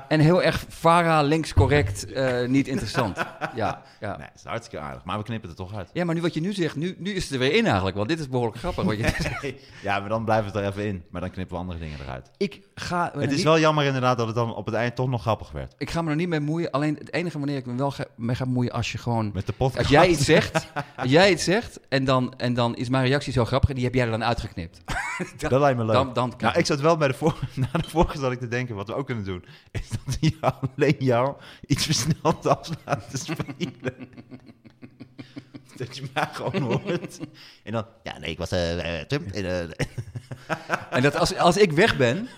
en heel erg Vara links correct, eh, niet interessant. Ja, ja. Nee, het is hartstikke aardig. Maar we knippen het er toch uit. ja, maar nu wat je nu zegt, nu, nu is het er weer in eigenlijk, want dit is behoorlijk grappig. Wat je, ja, maar dan blijven we het er even in. Maar dan knippen we andere dingen eruit. ik, ga Het is niet, wel jammer inderdaad dat het dan op het eind toch nog grappig werd. ik ga me er niet mee bemoeien. Alleen het enige wanneer ik me wel ga, mee ga bemoeien als je gewoon... Met de podcast. Als jij iets zegt, als jij iets zegt en dan, en dan is mijn reactie zo grappig en die heb jij er dan uitgeknipt. Dat lijkt me leuk. Dan, dan nou, ik zat wel bij de vorige, na de vorige zat ik te denken, wat we ook kunnen doen, is dat hij alleen jou iets versneld af laten spelen. dat je mij gewoon hoort. En dan, ja nee, ik was eh uh, Trump. en, En dat als, als ik weg ben,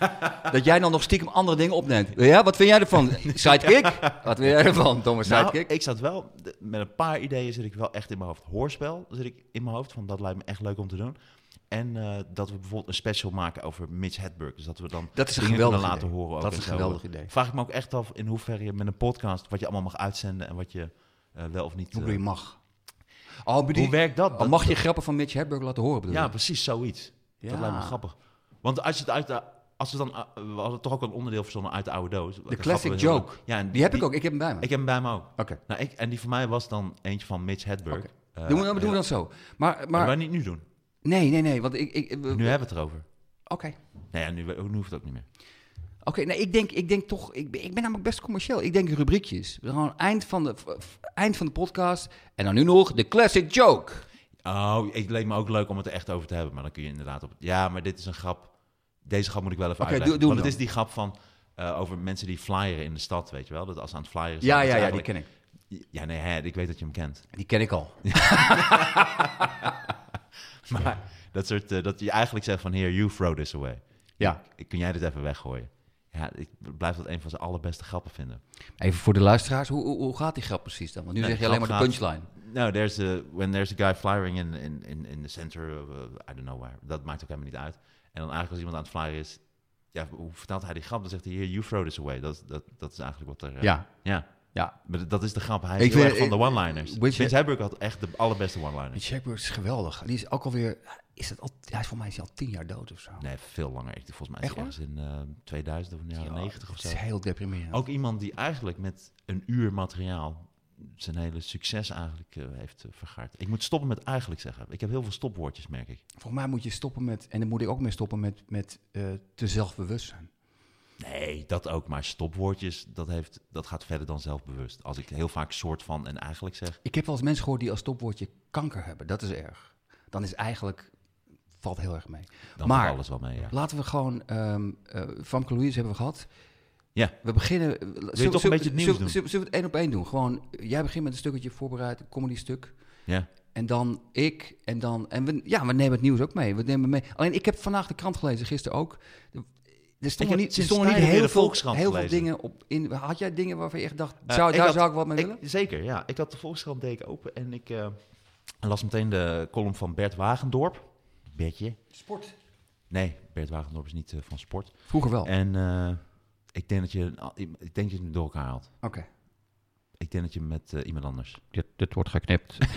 dat jij dan nog stiekem andere dingen opneemt. Ja, wat vind jij ervan? Sidekick? Wat vind jij ervan, domme nou, sidekick? ik zat wel, met een paar ideeën zit ik wel echt in mijn hoofd. Hoorspel zit ik in mijn hoofd, van dat lijkt me echt leuk om te doen. En eh, dat we bijvoorbeeld een special maken over Mitch Hedberg. Dus dat we dan Dat is een dingen geweldig laten idee. horen. ook Dat is een zo. geweldig idee. Vraag ik me ook echt af in hoeverre je met een podcast, wat je allemaal mag uitzenden en wat je eh, wel of niet... Hoe eh, je mag? Oh, bedoel, hoe werkt dat? oh, Dat- mag je grappen van Mitch Hedberg laten horen? Bedoel Ja, je? precies, zoiets. Ja. Dat lijkt me grappig. Want als je het uit de... Als we dan... we hadden toch ook een onderdeel verzonnen uit de oude doos. De classic joke. Ja, en Die heb ik ook, ik heb hem bij me. Ik heb hem bij me ook. Oké. Nou, ik, en die van mij was dan eentje van Mitch Hedberg. Eh, doen we, doen we dan zo. Maar, Maar wij niet nu doen. Nee, nee, nee, want ik... ik we- Nu hebben we het erover. Oké. Nee, ja, nu, nu hoeft het ook niet meer. Oké, nee, ik denk, ik denk toch, ik ben, ik ben namelijk best commercieel. Ik denk rubriekjes. Gewoon eind van, de, eind van de podcast. En dan nu nog de classic joke. Oh, het leek me ook leuk om het er echt over te hebben. Maar dan kun je inderdaad op... Ja, maar dit is een grap. Deze grap moet ik wel even Oké, uitleggen. doe- doe Want het is die grap van... eh, over mensen die flyeren in de stad, weet je wel? Dat als ze aan het flyeren zijn... Ja, ja, ja, die ken ik. Ja, nee, hè, ik weet dat je hem kent. Die ken ik al. Maar dat soort... eh, dat je eigenlijk zegt van... Here, you throw this away. Ja. Ik- Kun jij dit even weggooien? Ja, ik blijf dat een van zijn allerbeste grappen vinden. Even voor de luisteraars, hoe, hoe, hoe gaat die grap precies dan? Want nu zeg je alleen maar de punchline. No, there's a, when there's a guy flyering in, in, in, in the center of, uh, I don't know where. Dat maakt ook helemaal niet uit. En dan eigenlijk als iemand aan het flyeren is... Ja, hoe vertelt hij die grap? Dan zegt hij, here, you throw this away. Dat, is- dat, dat is eigenlijk wat er... eh, Ja. Ja, Ja. maar dat is de grap. Hij Ik is heel vind- erg van de ik- one-liners. Vince Hedberg had echt de allerbeste one-liners. Mitch Hedberg is geweldig. Die is ook alweer, is het al, hij is voor mij is hij al tien jaar dood of zo. Nee, veel langer. Ik, volgens mij is Echt hij ergens in uh, 2000 of in de jaren Ja, 90 of Het zo. is heel deprimerend. Ook iemand die eigenlijk met een uur materiaal zijn hele succes eigenlijk eh, heeft uh, vergaard. Ik moet stoppen met eigenlijk zeggen. Ik heb heel veel stopwoordjes, merk ik. Volgens mij moet je stoppen met, en dan moet ik ook mee stoppen met, met te zelfbewust zijn. Nee, dat ook. Maar stopwoordjes, dat, heeft, dat gaat verder dan zelfbewust. Als ik heel vaak soort van en eigenlijk zeg. Ik heb wel eens mensen gehoord die als stopwoordje kanker hebben. Dat is erg. Dan is eigenlijk, valt heel erg mee. Dan Maar- valt alles wel mee, ja. Laten we gewoon, eh Famke Louise hebben we gehad. Ja. We beginnen... Wil je toch een beetje het nieuws doen? Zullen, we het één op één doen? Gewoon, jij begint met een stukketje voorbereid, een comedy stuk. Ja. En dan ik, en dan... En we, ja, we nemen het nieuws ook mee. We nemen mee. Alleen, ik heb vandaag de krant gelezen, gisteren ook. Er stonden niet, er stonden niet heel, de veel, heel veel dingen op in. Had jij dingen waarvan je echt dacht, Eh, zou, ik daar had- zou ik wat mee Ik- willen? zeker, ja. Ik had de Volkskrant deed ik open en ik eh, las meteen de column van Bert Wagendorp. Bertje. Sport. Nee, Bert Wagendorp is niet eh, van sport. Vroeger wel. En eh, ik denk dat je, ik denk dat je het door elkaar haalt. Oké. Ik denk dat je met iemand anders. Dit, dit wordt geknipt.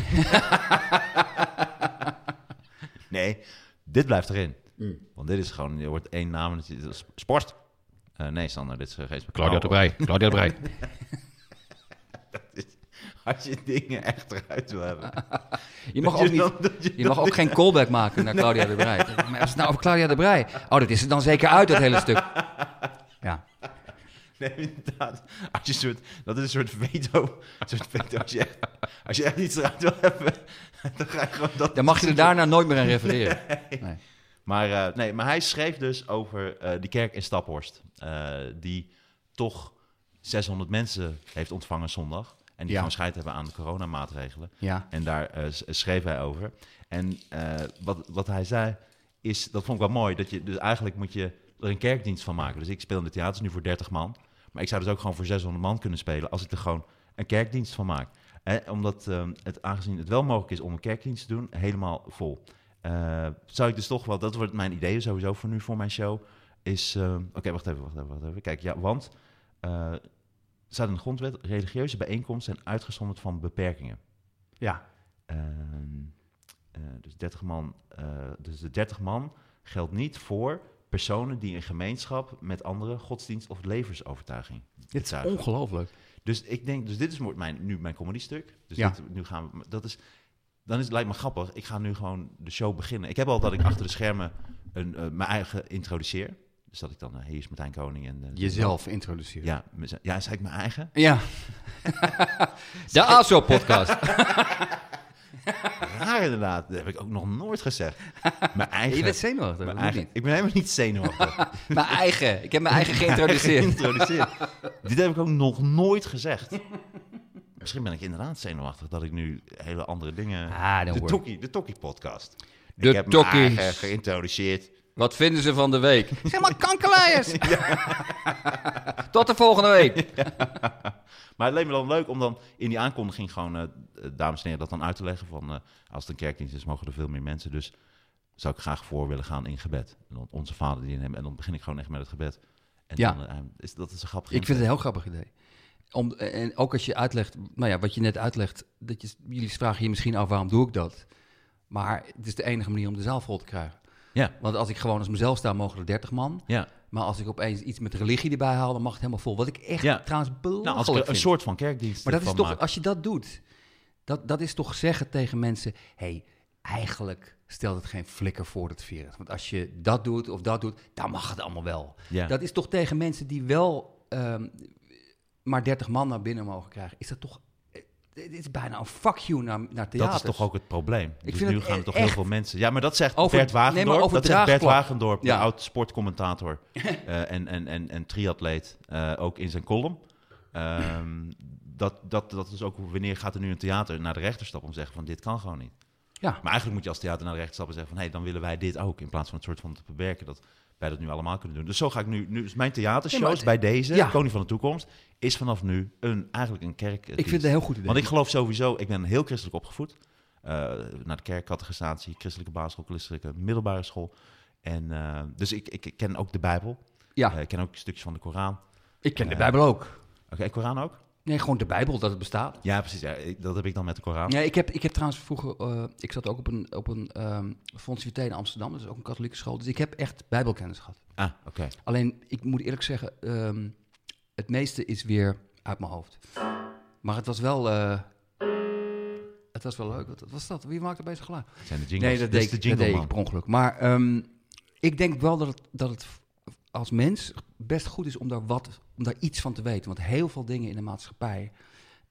Nee, dit blijft erin. Mm. Want dit is gewoon, je wordt één naam en het is- het is sport. Eh, nee, Sander, dit is geen Claudia de Brij. Claudia de Brij. Als je dingen echt eruit wil hebben. Je mag Dat ook niet... dan- Je mag ook geen callback maken naar Claudia de Brij. Maar als het nou over Claudia de Brij... Oh, dat is er dan zeker uit, dat hele stuk. Ja. Nee, inderdaad. Als je een soort, dat is een soort veto. Een soort veto. Als je, echt, als je echt iets eruit wil hebben, dan ga je gewoon dat... Dan mag je er daarna nooit meer aan refereren. Nee. Maar, eh, nee, maar hij schreef dus over eh, die kerk in Staphorst. eh, die toch 600 mensen heeft ontvangen zondag. En die Ja. gewoon scheid hebben aan de coronamaatregelen. Ja. En daar schreef hij over. En wat, wat hij zei, is, dat vond ik wel mooi, dat je, dus eigenlijk moet je er een kerkdienst van maken. Dus ik speel in de theaters nu voor 30 man. Maar ik zou dus ook gewoon voor 600 man kunnen spelen als ik er gewoon een kerkdienst van maak. Eh, omdat eh, het, aangezien het wel mogelijk is om een kerkdienst te doen, helemaal vol. Eh, zou ik dus toch wel, dat wordt mijn idee sowieso voor nu, voor mijn show, is... eh, Oké, wacht even, wacht even, wacht even. Kijk, ja, want er staat in de grondwet, religieuze bijeenkomsten zijn uitgezonderd van beperkingen. Ja. Ehm, eh, dus 30 man, dus de 30 man geldt niet voor personen die een gemeenschap met andere godsdienst of levensovertuiging Dit is ongelooflijk. Dus ik denk, dus dit is mijn, nu mijn comedy stuk. Dus Ja. dit, nu gaan we, dat is, dan is het lijkt me grappig. Ik ga nu gewoon de show beginnen. Ik heb al dat ik achter de schermen een, eh, mijn eigen introduceer. Dus dat ik dan, eh, hier is Martijn Koning. En, eh, Jezelf introduceren. Ja, ja, zei ik mijn eigen? Ja. De ASO-podcast. Raar inderdaad. Dat heb ik ook nog nooit gezegd. Mijn eigen. Je bent zenuwachtig, Mijn eigen, ik ben helemaal niet zenuwachtig. Mijn eigen. Ik heb mijn eigen geïntroduceerd. Geïntroduceerd. Dit heb ik ook nog nooit gezegd. Misschien ben ik inderdaad zenuwachtig dat ik nu hele andere dingen... Ah, de. Tokkie, de Tokkie podcast. De ik heb Tokkies. eigen geïntroduceerd. Wat vinden ze van de week? Zeg maar kankerlijers. Tot de volgende week. Maar het leek me dan leuk om dan in die aankondiging gewoon, eh, dames en heren, dat dan uit te leggen van... eh, als het een kerkdienst is, mogen er veel meer mensen. Dus zou ik graag voor willen gaan in gebed. En dan onze vader die in hem. En dan begin ik gewoon echt met het gebed. En Ja. dan, eh, is, dat is een grappig Ik vind het een heel grappig idee. Om, en ook als je uitlegt, nou ja, wat je net uitlegt, dat je, jullie vragen je misschien af waarom doe ik dat. Maar het is de enige manier om de zaal vol te krijgen. Ja. Want als ik gewoon als mezelf sta, mogen er 30 man. Ja. Maar als ik opeens iets met religie erbij haal, dan mag het helemaal vol. Wat ik echt Ja. trouwens belachelijk Nou, als ik een soort van kerkdienst Maar dat is toch, maak. als je dat doet, dat, dat is toch zeggen tegen mensen: hey, eigenlijk stelt het geen flikker voor het virus. Want als je dat doet of dat doet, dan mag het allemaal wel. Ja. Dat is toch tegen mensen die wel ehm, maar 30 man naar binnen mogen krijgen, is dat toch. eh, Dit is bijna een fuck you naar, naar theater. Dat is toch ook het probleem. dus vind nu gaan er toch heel veel mensen... Ja, maar dat zegt Over- Bert Wagendorp. dat zegt Bert. Wagendorp, Ja. de oud-sportcommentator eh, en, en, en, en triatleet, eh, ook in zijn column. Ehm, dat, dat, dat is ook wanneer gaat er nu een theater naar de rechter stappen om te zeggen van dit kan gewoon niet. Ja. Maar eigenlijk moet je als theater naar de rechter stappen en zeggen van hé, dan willen wij dit ook. In plaats van het soort van te bewerken dat wij dat nu allemaal kunnen doen. Dus zo ga ik nu, nu is mijn theatershows het- bij deze, ja. Koning van de Toekomst, is vanaf nu een, eigenlijk een kerk. Ik vind het een heel goed idee. Want ik geloof sowieso, ik ben heel christelijk opgevoed. Eh, naar de kerk, catechisatie, christelijke basisschool, christelijke middelbare school. En, eh, dus ik, ik, ken ook de Bijbel. ja, Eh, ik ken ook stukjes van de Koran. ik ken de Bijbel ook. Oké, Koran ook? Nee, gewoon de Bijbel, dat het bestaat. Ja, precies. Ja, dat heb ik dan met de Koran. Ja, ik heb, ik heb trouwens vroeger, eh, ik zat ook op een, op een um, Fonds in Amsterdam, dat is ook een katholieke school. Dus ik heb echt bijbelkennis gehad. Ah, oké. Alleen, ik moet eerlijk zeggen, ehm, het meeste is weer uit mijn hoofd. Maar het was wel, eh, het was wel leuk. Wat, wat was dat? Wie maakte bezig geluid? Het zijn de jingles. Nee, dat deed, de dat jingle, deed ik man. per ongeluk. Maar ehm, ik denk wel dat het, dat het als mens best goed is om daar, wat, om daar iets van te weten. Want heel veel dingen in de maatschappij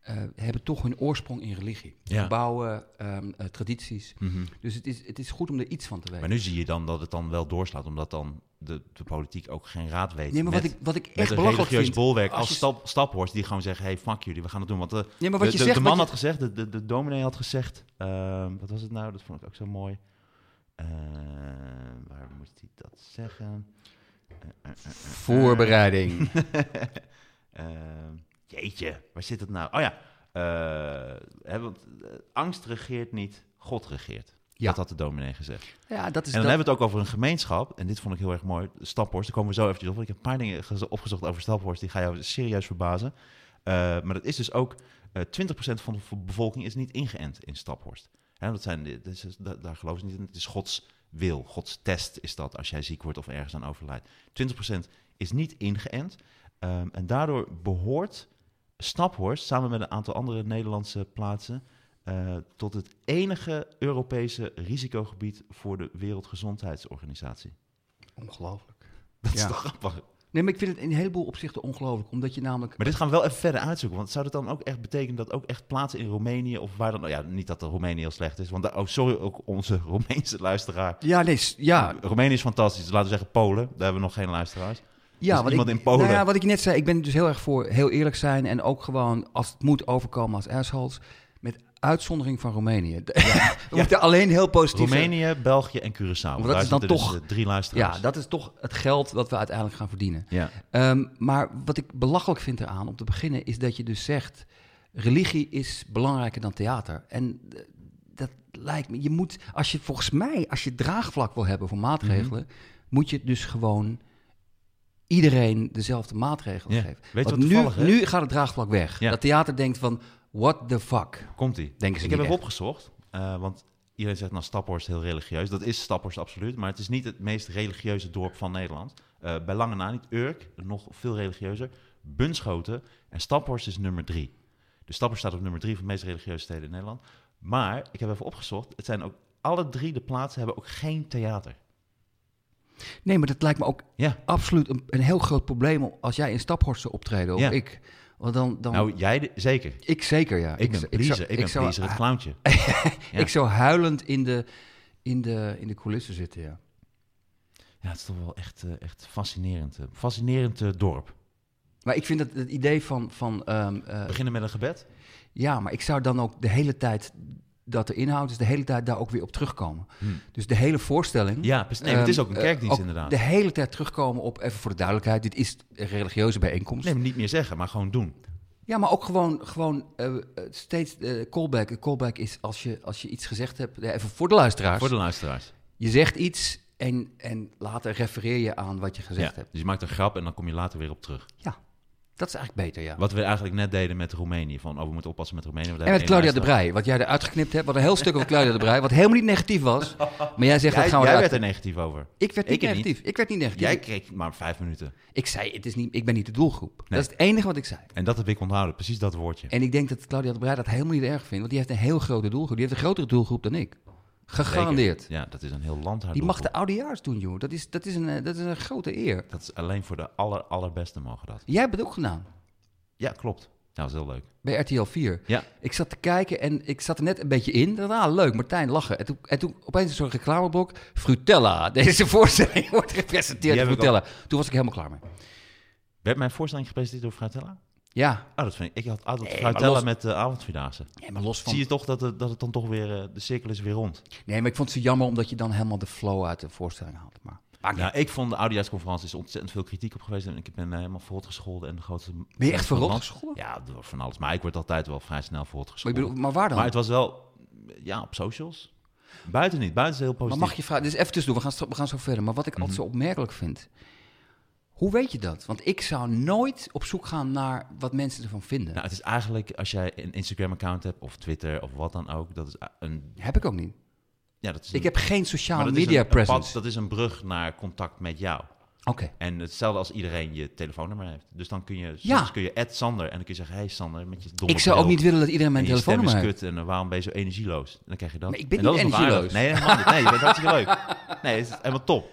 eh, hebben toch hun oorsprong in religie. Ja. Gebouwen, ehm, eh, tradities. Mhm. Dus het is, het is goed om er iets van te weten. Maar nu zie je dan dat het dan wel doorslaat, omdat dan de, de politiek ook geen raad weet. nee, maar met, wat ik, wat ik echt belachelijk vind... bolwerk als als je- stap, Staphorst, die gewoon zeggen, hey, fuck jullie, we gaan het doen. Want de, Nee, maar wat de, je zegt... de man je- had gezegd, de, de, de dominee had gezegd, ehm, wat was het nou? Dat vond ik ook zo mooi. Eh, waar moest hij dat zeggen? Eh, eh, eh, eh, Voorbereiding. Ehm, jeetje, waar zit het nou? Oh ja, eh, hè, want eh, angst regeert niet, God regeert. Ja. Dat had de dominee gezegd. ja, dat is En dan dat- hebben we het ook over een gemeenschap. En dit vond ik heel erg mooi. Staphorst, daar komen we zo eventjes op. want Ik heb een paar dingen gez- opgezocht over Staphorst. Die ga jou serieus verbazen. Eh, maar dat is dus ook... eh 20% van de bevolking is niet ingeënt in Staphorst. Hè, dat zijn, dat is, da- daar geloven ze niet in. Het is Gods wil. Gods test is dat als jij ziek wordt of ergens aan overlijdt. 20% is niet ingeënt. Ehm, en daardoor behoort Staphorst, samen met een aantal andere Nederlandse plaatsen... eh, tot het enige Europese risicogebied voor de Wereldgezondheidsorganisatie. Ongelooflijk. Dat Ja. is toch grappig? Nee, maar ik vind het in een heleboel opzichten ongelooflijk. Omdat je namelijk... Maar dit gaan we wel even verder uitzoeken. Want zou dat dan ook echt betekenen dat ook echt plaatsen in Roemenië of waar dan... Nou ja, niet dat de Roemenië heel slecht is. Want daar, oh, sorry, ook onze Roemeense luisteraar. Ja, nee, ja, Roemenië is fantastisch. Laten we zeggen Polen. Daar hebben we nog geen luisteraars. Ja, Dus wat iemand ik, in Polen. Nou ja, wat ik net zei, ik ben dus heel erg voor heel eerlijk zijn en ook gewoon als het moet overkomen als assholes, uitzondering van Roemenië. We moeten alleen heel positief zijn. Roemenië, België en Curaçao. dat is dan zitten toch- Dus, eh, drie luisteraars. Ja, dat is toch het geld dat we uiteindelijk gaan verdienen. Ja. Ehm, maar wat ik belachelijk vind eraan, om te beginnen, is dat je dus zegt, religie is belangrijker dan theater. En eh, dat lijkt me, je moet, als je volgens mij, als je draagvlak wil hebben voor maatregelen, Mhm. moet je dus gewoon iedereen dezelfde maatregelen Ja. geven. Weet Want wat nu, nu gaat het draagvlak weg. Ja. Dat theater denkt van, what the fuck? Komt-ie. Denken ze Ik heb even opgezocht. eh, want iedereen zegt, nou, Staphorst heel religieus. Dat is Staphorst absoluut. Maar het is niet het meest religieuze dorp van Nederland. Eh, bij lange na niet. Urk, nog veel religieuzer. Bunschoten. En Staphorst is nummer drie. Dus Staphorst staat op nummer drie van de meest religieuze steden in Nederland. Maar, ik heb even opgezocht. Het zijn ook, alle drie de plaatsen hebben ook geen theater. Nee, maar dat lijkt me ook Ja. absoluut een, een heel groot probleem als jij in Staphorst zou optreden, of Ja. ik. Want dan, dan Nou, jij de- zeker. ik zeker, ja. Ik, ben zou- Ik, ben zou- het clowntje. Ja. Ik zou huilend in de, in de, in de coulissen zitten, ja. Ja, het is toch wel echt, eh, echt fascinerend. eh, fascinerend eh, dorp. Maar ik vind dat het idee van, van ehm, eh, Beginnen met een gebed. ja, maar ik zou dan ook de hele tijd dat er inhoud is, de hele tijd daar ook weer op terugkomen. Hmm. Dus de hele voorstelling. Ja. Nee, het is ook een kerkdienst eh, ook inderdaad. De hele tijd terugkomen op, even voor de duidelijkheid, dit is een religieuze bijeenkomst. Nee, maar niet meer zeggen, maar gewoon doen. Ja, maar ook gewoon, gewoon eh, steeds eh, callback. Een callback is als je, als je iets gezegd hebt, even voor de luisteraars. Voor de luisteraars. Je zegt iets en, en later refereer je aan wat je gezegd Ja, hebt. dus je maakt een grap en dan kom je later weer op terug. Ja, dat is eigenlijk beter, ja. Wat we eigenlijk net deden met Roemenië. Van, oh, we moeten oppassen met Roemenië. En met Claudia de Brij, wat jij eruit geknipt hebt. Wat een heel stuk over Claudia de Brij, wat helemaal niet negatief was. Maar jij zegt, dat gaan we Jij, eruit. werd er negatief over. Ik werd niet Ik niet. negatief. Ik werd niet negatief. Jij kreeg maar vijf minuten. Ik zei, het is niet, ik ben niet de doelgroep. Nee. Dat is het enige wat ik zei. En dat heb ik onthouden, precies dat woordje. En ik denk dat Claudia de Brij dat helemaal niet erg vindt. Want die heeft een heel grote doelgroep. Die heeft een grotere doelgroep dan ik. Gegarandeerd. Zeker. Ja, dat is een heel land. Die mag de oudejaars doen, joh. Dat is, dat, is een, eh, dat is een grote eer. Dat is alleen voor de aller, allerbeste mogen dat. Jij hebt het ook gedaan. Ja, klopt. Nou, dat is heel leuk. Bij RTL 4. Ja. Ik zat te kijken en ik zat er net een beetje in. Dacht, ah, leuk, Martijn, lachen. En toen, en toen opeens een soort reclameblok. Frutella. Deze voorstelling wordt gepresenteerd door Frutella. Toen was ik helemaal klaar mee. Werd mijn voorstelling gepresenteerd door Fruitella? Ja, Oh, dat vind ik. Ik had altijd Nee, maar los- met de avondvierdaagse. nee, maar los van... Zie je toch dat het, dat het dan toch weer, eh, de cirkel is weer rond? Nee, maar ik vond het zo jammer omdat je dan helemaal de flow uit de voorstelling haalt. Maar, Nou, ik vond de oudejaarsconferentie is ontzettend veel kritiek op geweest. En ik ben eh, helemaal verrot gescholden. En de grootste Ben je echt van het verrot land. gescholden? Ja, door van alles. Maar ik word altijd wel vrij snel verrot Maar, bedoel, maar waar dan? maar het was wel, ja, op socials. Buiten niet. Buiten is heel Maar positief. mag je vragen, dus even tussendoor, we gaan, we gaan zo verder. Maar wat ik altijd zo Mhm. opmerkelijk vind, hoe weet je dat? Want ik zou nooit op zoek gaan naar wat mensen ervan vinden. Nou, het is eigenlijk, als jij een Instagram-account hebt, of Twitter, of wat dan ook, dat is een... Heb ik ook niet. Ja, dat is Ik heb geen sociale media een- een pad- presence. dat is een brug naar contact met jou. Oké. En hetzelfde als iedereen je telefoonnummer heeft. Dus dan kun je, Ja. kun je add Sander en dan kun je zeggen, hey Sander, met je domme Ik zou ook niet willen dat iedereen mijn telefoonnummer heeft. kut en waarom ben je zo energieloos? En dan krijg je dat. Maar ik ben En dat niet energieloos. Nee, helemaal niet. Nee, je bent hartstikke leuk. Nee, het is helemaal top.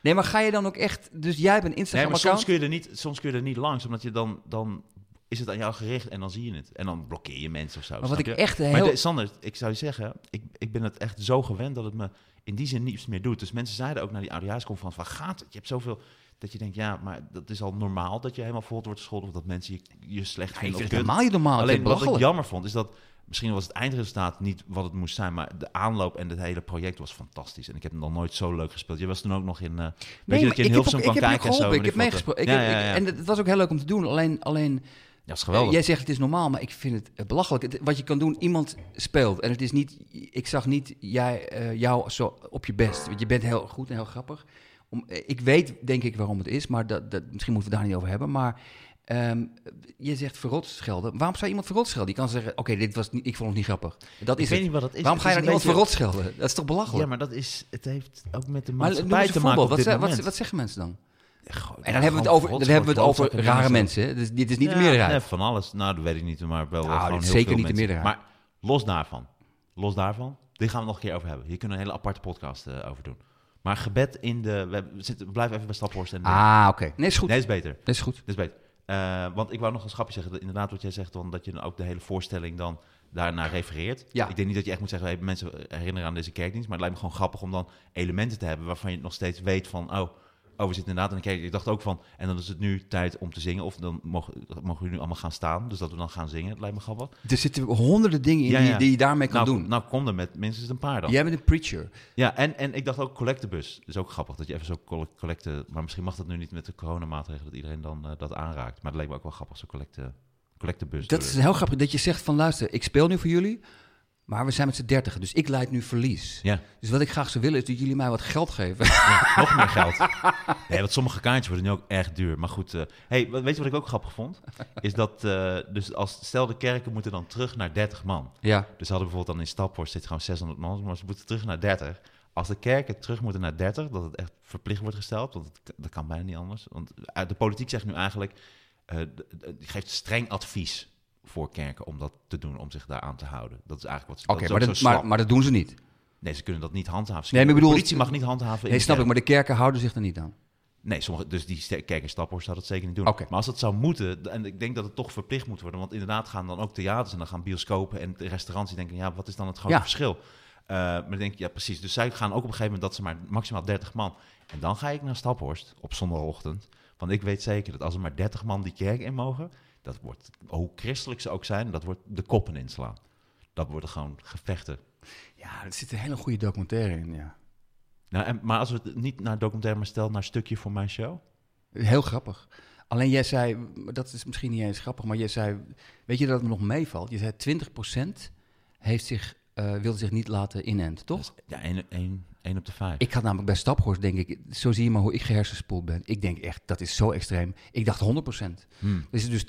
Nee, maar ga je dan ook echt... Dus jij hebt een Nee, Instagram-account? maar soms kun, je er niet, soms kun je er niet langs, omdat je dan, dan is het aan jou gericht en dan zie je het. En dan blokkeer je mensen of zo. Maar wat ik je? echt Maar heel... de- Sander, ik zou je zeggen, ik, ik ben het echt zo gewend dat het me in die zin niets meer doet. Dus mensen zeiden ook naar die oudejaarsconferentie, van gaat het? Je hebt zoveel... Dat je denkt, ja, maar dat is al normaal dat je helemaal voort wordt gescholden... of dat mensen je, je slecht Ja, ik vinden vind of het helemaal niet normaal. Ik Alleen vind wat ik jammer vond, is dat... Misschien was het eindresultaat niet wat het moest zijn, maar de aanloop en het hele project was fantastisch. En ik heb hem nog nooit zo leuk gespeeld. Je was toen ook nog in... eh weet je dat je in Hilversum kijken en zo. ik heb wat, eh. Ja, ja, ja. En het was ook heel leuk om te doen. Alleen, alleen Ja, dat is geweldig. jij zegt het is normaal, maar ik vind het eh, belachelijk. Het- wat je kan doen, iemand speelt. En het is niet, ik zag niet jij, jou zo op je best. Want je bent heel goed en heel grappig. Om, ik weet denk ik waarom het is, maar dat, dat, misschien moeten we daar niet over hebben. Maar ehm, je zegt verrot schelden. Waarom zou iemand verrot schelden? Je kan zeggen, oké, dit was niet, ik vond het niet grappig. Dat ik is weet het. niet wat dat is. Waarom ga je dan is iemand een verrot schelden? Dat is toch beetje- belachelijk? Ja, maar dat is, het heeft ook met de maar maatschappij eens te maken Wat, wat, wat zeggen mensen dan? Goh, En dan hebben we het over, dan hebben we het over rare mensen. Dus dit is niet de meerderheid. nee, van alles. Nou, dat weet ik niet, maar wel Nou, gewoon heel zeker veel niet de mensen. meerderheid. Maar los daarvan, los daarvan, dit gaan we nog een keer over hebben. Hier kunnen we een hele aparte podcast eh, over doen. Maar gebed in de... We, zitten, we blijven even bij Staphorst. En de- Ah, oké. Nee, is goed. Nee, is beter. Dat is goed. Dat is beter. Eh, want ik wou nog een schapje zeggen. dat Inderdaad, wat jij zegt, dan, dat je dan ook de hele voorstelling dan daarnaar refereert. Ja. Ik denk niet dat je echt moet zeggen, hey, mensen herinneren aan deze kerkdienst. Maar het lijkt me gewoon grappig om dan elementen te hebben waarvan je nog steeds weet van... Oh, oh we zitten inderdaad in kerk. Ik dacht ook van, en dan is het nu tijd om te zingen. Of dan mogen, mogen jullie nu allemaal gaan staan. Dus dat we dan gaan zingen. Het lijkt me grappig. Er zitten honderden dingen in Ja, die, ja. die je daarmee kan nou, doen. Nou, kom er met minstens een paar dan. Jij bent een preacher. Ja, en, en ik dacht ook collectebus. Dat is ook grappig dat je even zo colle- collecte... Maar misschien mag dat nu niet met de coronamaatregelen dat iedereen dan eh, dat aanraakt. Maar het leek me ook wel grappig, zo'n collecte, collectebus. Dat is heel grappig dat je zegt van luister, ik speel nu voor jullie, maar we zijn met z'n dertigen, dus ik leid nu verlies. Ja, Dus wat ik graag zou willen is dat jullie mij wat geld geven. nog meer geld. Nee, want sommige kaartjes worden nu ook echt duur. Maar goed, eh, hey, weet je wat ik ook grappig vond? Is dat, eh, dus als, stel de kerken moeten dan terug naar 30 man. ja. Dus hadden bijvoorbeeld dan in Staphorst zit gewoon 600 man, maar ze moeten terug naar 30. Als de kerken terug moeten naar 30, dat het echt verplicht wordt gesteld, want het, dat kan bijna niet anders. Want eh, de politiek zegt nu eigenlijk, die geeft streng advies voor kerken om dat te doen, om zich daaraan te houden. Dat is eigenlijk wat ze Oké, maar, maar, maar dat doen ze niet. Nee, ze kunnen dat niet handhaven. Nee, maar bedoel- de politie mag niet handhaven. Nee, snap ik, maar de kerken houden zich er niet aan. Nee, sommige, dus die ste- kerk in Staphorst zou dat zeker niet doen. Maar als dat zou moeten, en ik denk dat het toch verplicht moet worden, want inderdaad gaan dan ook theaters en dan gaan bioscopen en de restaurants die denken, ja, wat is dan het grote Ja. verschil? Eh, maar dan denk ik, ja, precies. Dus zij gaan ook op een gegeven moment dat ze maar maximaal 30 man. En dan ga ik naar Staphorst op zondagochtend. Want ik weet zeker dat als er maar 30 man die kerk in mogen, dat wordt, hoe christelijk ze ook zijn, dat wordt de koppen inslaan. Dat worden gewoon gevechten. Ja, er zit een hele goede documentaire in, ja. Nou, en, maar als we het niet naar documentaire, maar stel naar stukje voor mijn show. Heel grappig. Alleen jij zei, dat is misschien niet eens grappig, maar jij zei, weet je dat het me nog meevalt? Je zei 20% heeft zich, eh, wilde zich niet laten inenten, toch? Ja, 1 op de 5. Ik had namelijk bij Staphorst, denk ik, zo zie je maar hoe ik gehersenspoeld ben. Ik denk echt, dat is zo extreem. Ik dacht 100%. Hmm. Er is dus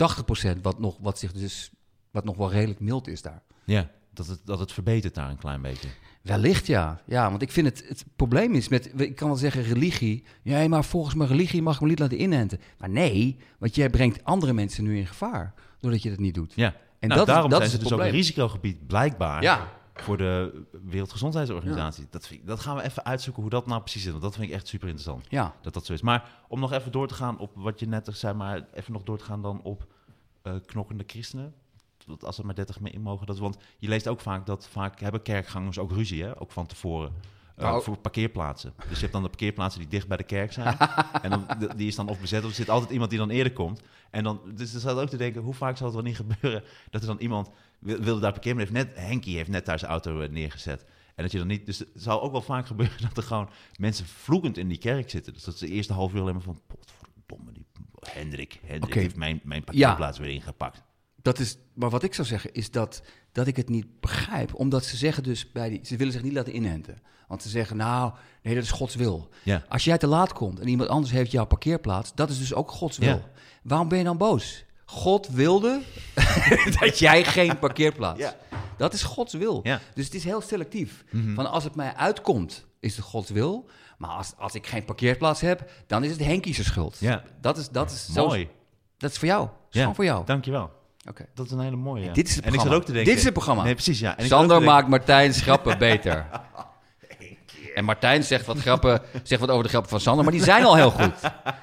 80% wat nog, wat zich dus, wat nog wel redelijk mild is daar. Ja, dat het, dat het verbetert daar een klein beetje. Wellicht ja. Ja, want ik vind het, het probleem is met, ik kan wel zeggen religie. Ja, maar volgens mijn religie mag ik me niet laten inenten. Maar nee, want jij brengt andere mensen nu in gevaar, doordat je dat niet doet. Ja, En nou, dat is- daarom dat zijn is ze het dus ook een probleem. risicogebied, blijkbaar, Ja, voor de Wereldgezondheidsorganisatie. Dat, vind dat gaan we even uitzoeken hoe dat nou precies is, want dat vind ik echt super interessant. ja. Dat dat zo is. Maar om nog even door te gaan op wat je net zei, maar even nog door te gaan dan op eh, knokkende christenen. Dat als er maar 30 mee in mogen. Dat, want je leest ook vaak dat vaak hebben kerkgangers ook ruzie, hè? ook van tevoren. Nou, voor parkeerplaatsen. Dus je hebt dan de parkeerplaatsen die dicht bij de kerk zijn. en dan, die is dan of bezet of er zit altijd iemand die dan eerder komt. En dan, dus er staat ook te denken, hoe vaak zal het wel niet gebeuren dat er dan iemand wil, wilde daar parkeren, maar heeft net, Henkie heeft net daar zijn auto eh, neergezet. En dat je dan niet, dus het zal ook wel vaak gebeuren dat er gewoon mensen vloekend in die kerk zitten. Dus dat ze de eerste half uur alleen maar van, potverdomme, die Hendrik, Hendrik heeft mijn, mijn parkeerplaats weer ingepakt. Dat is, maar wat ik zou zeggen is dat, dat ik het niet begrijp. Omdat ze zeggen dus bij die, ze willen zich niet laten inenten. Want ze zeggen, nou, nee, dat is Gods wil. Ja. Als jij te laat komt en iemand anders heeft jouw parkeerplaats, dat is dus ook Gods wil. Ja. Waarom ben je dan boos? God wilde dat jij geen parkeerplaats. Ja. Dat is Gods wil. Ja. Dus het is heel selectief. Mhm. Van als het mij uitkomt, is het Gods wil. Maar als, als ik geen parkeerplaats heb, dan is het Henkies schuld. Ja. Dat is, dat is zo- Mooi. Dat is voor jou. Dat is Ja. gewoon voor jou. Dankjewel. Oké. Dat is een hele mooie. ja. Dit is het en ik programma. zat ook te denken. Dit is het programma. Nee, precies, ja. En ik zat ook Sander maakt Martijn schrappen beter. En Martijn zegt wat, grappen, zegt wat over de grappen van Sander, maar die zijn al heel goed.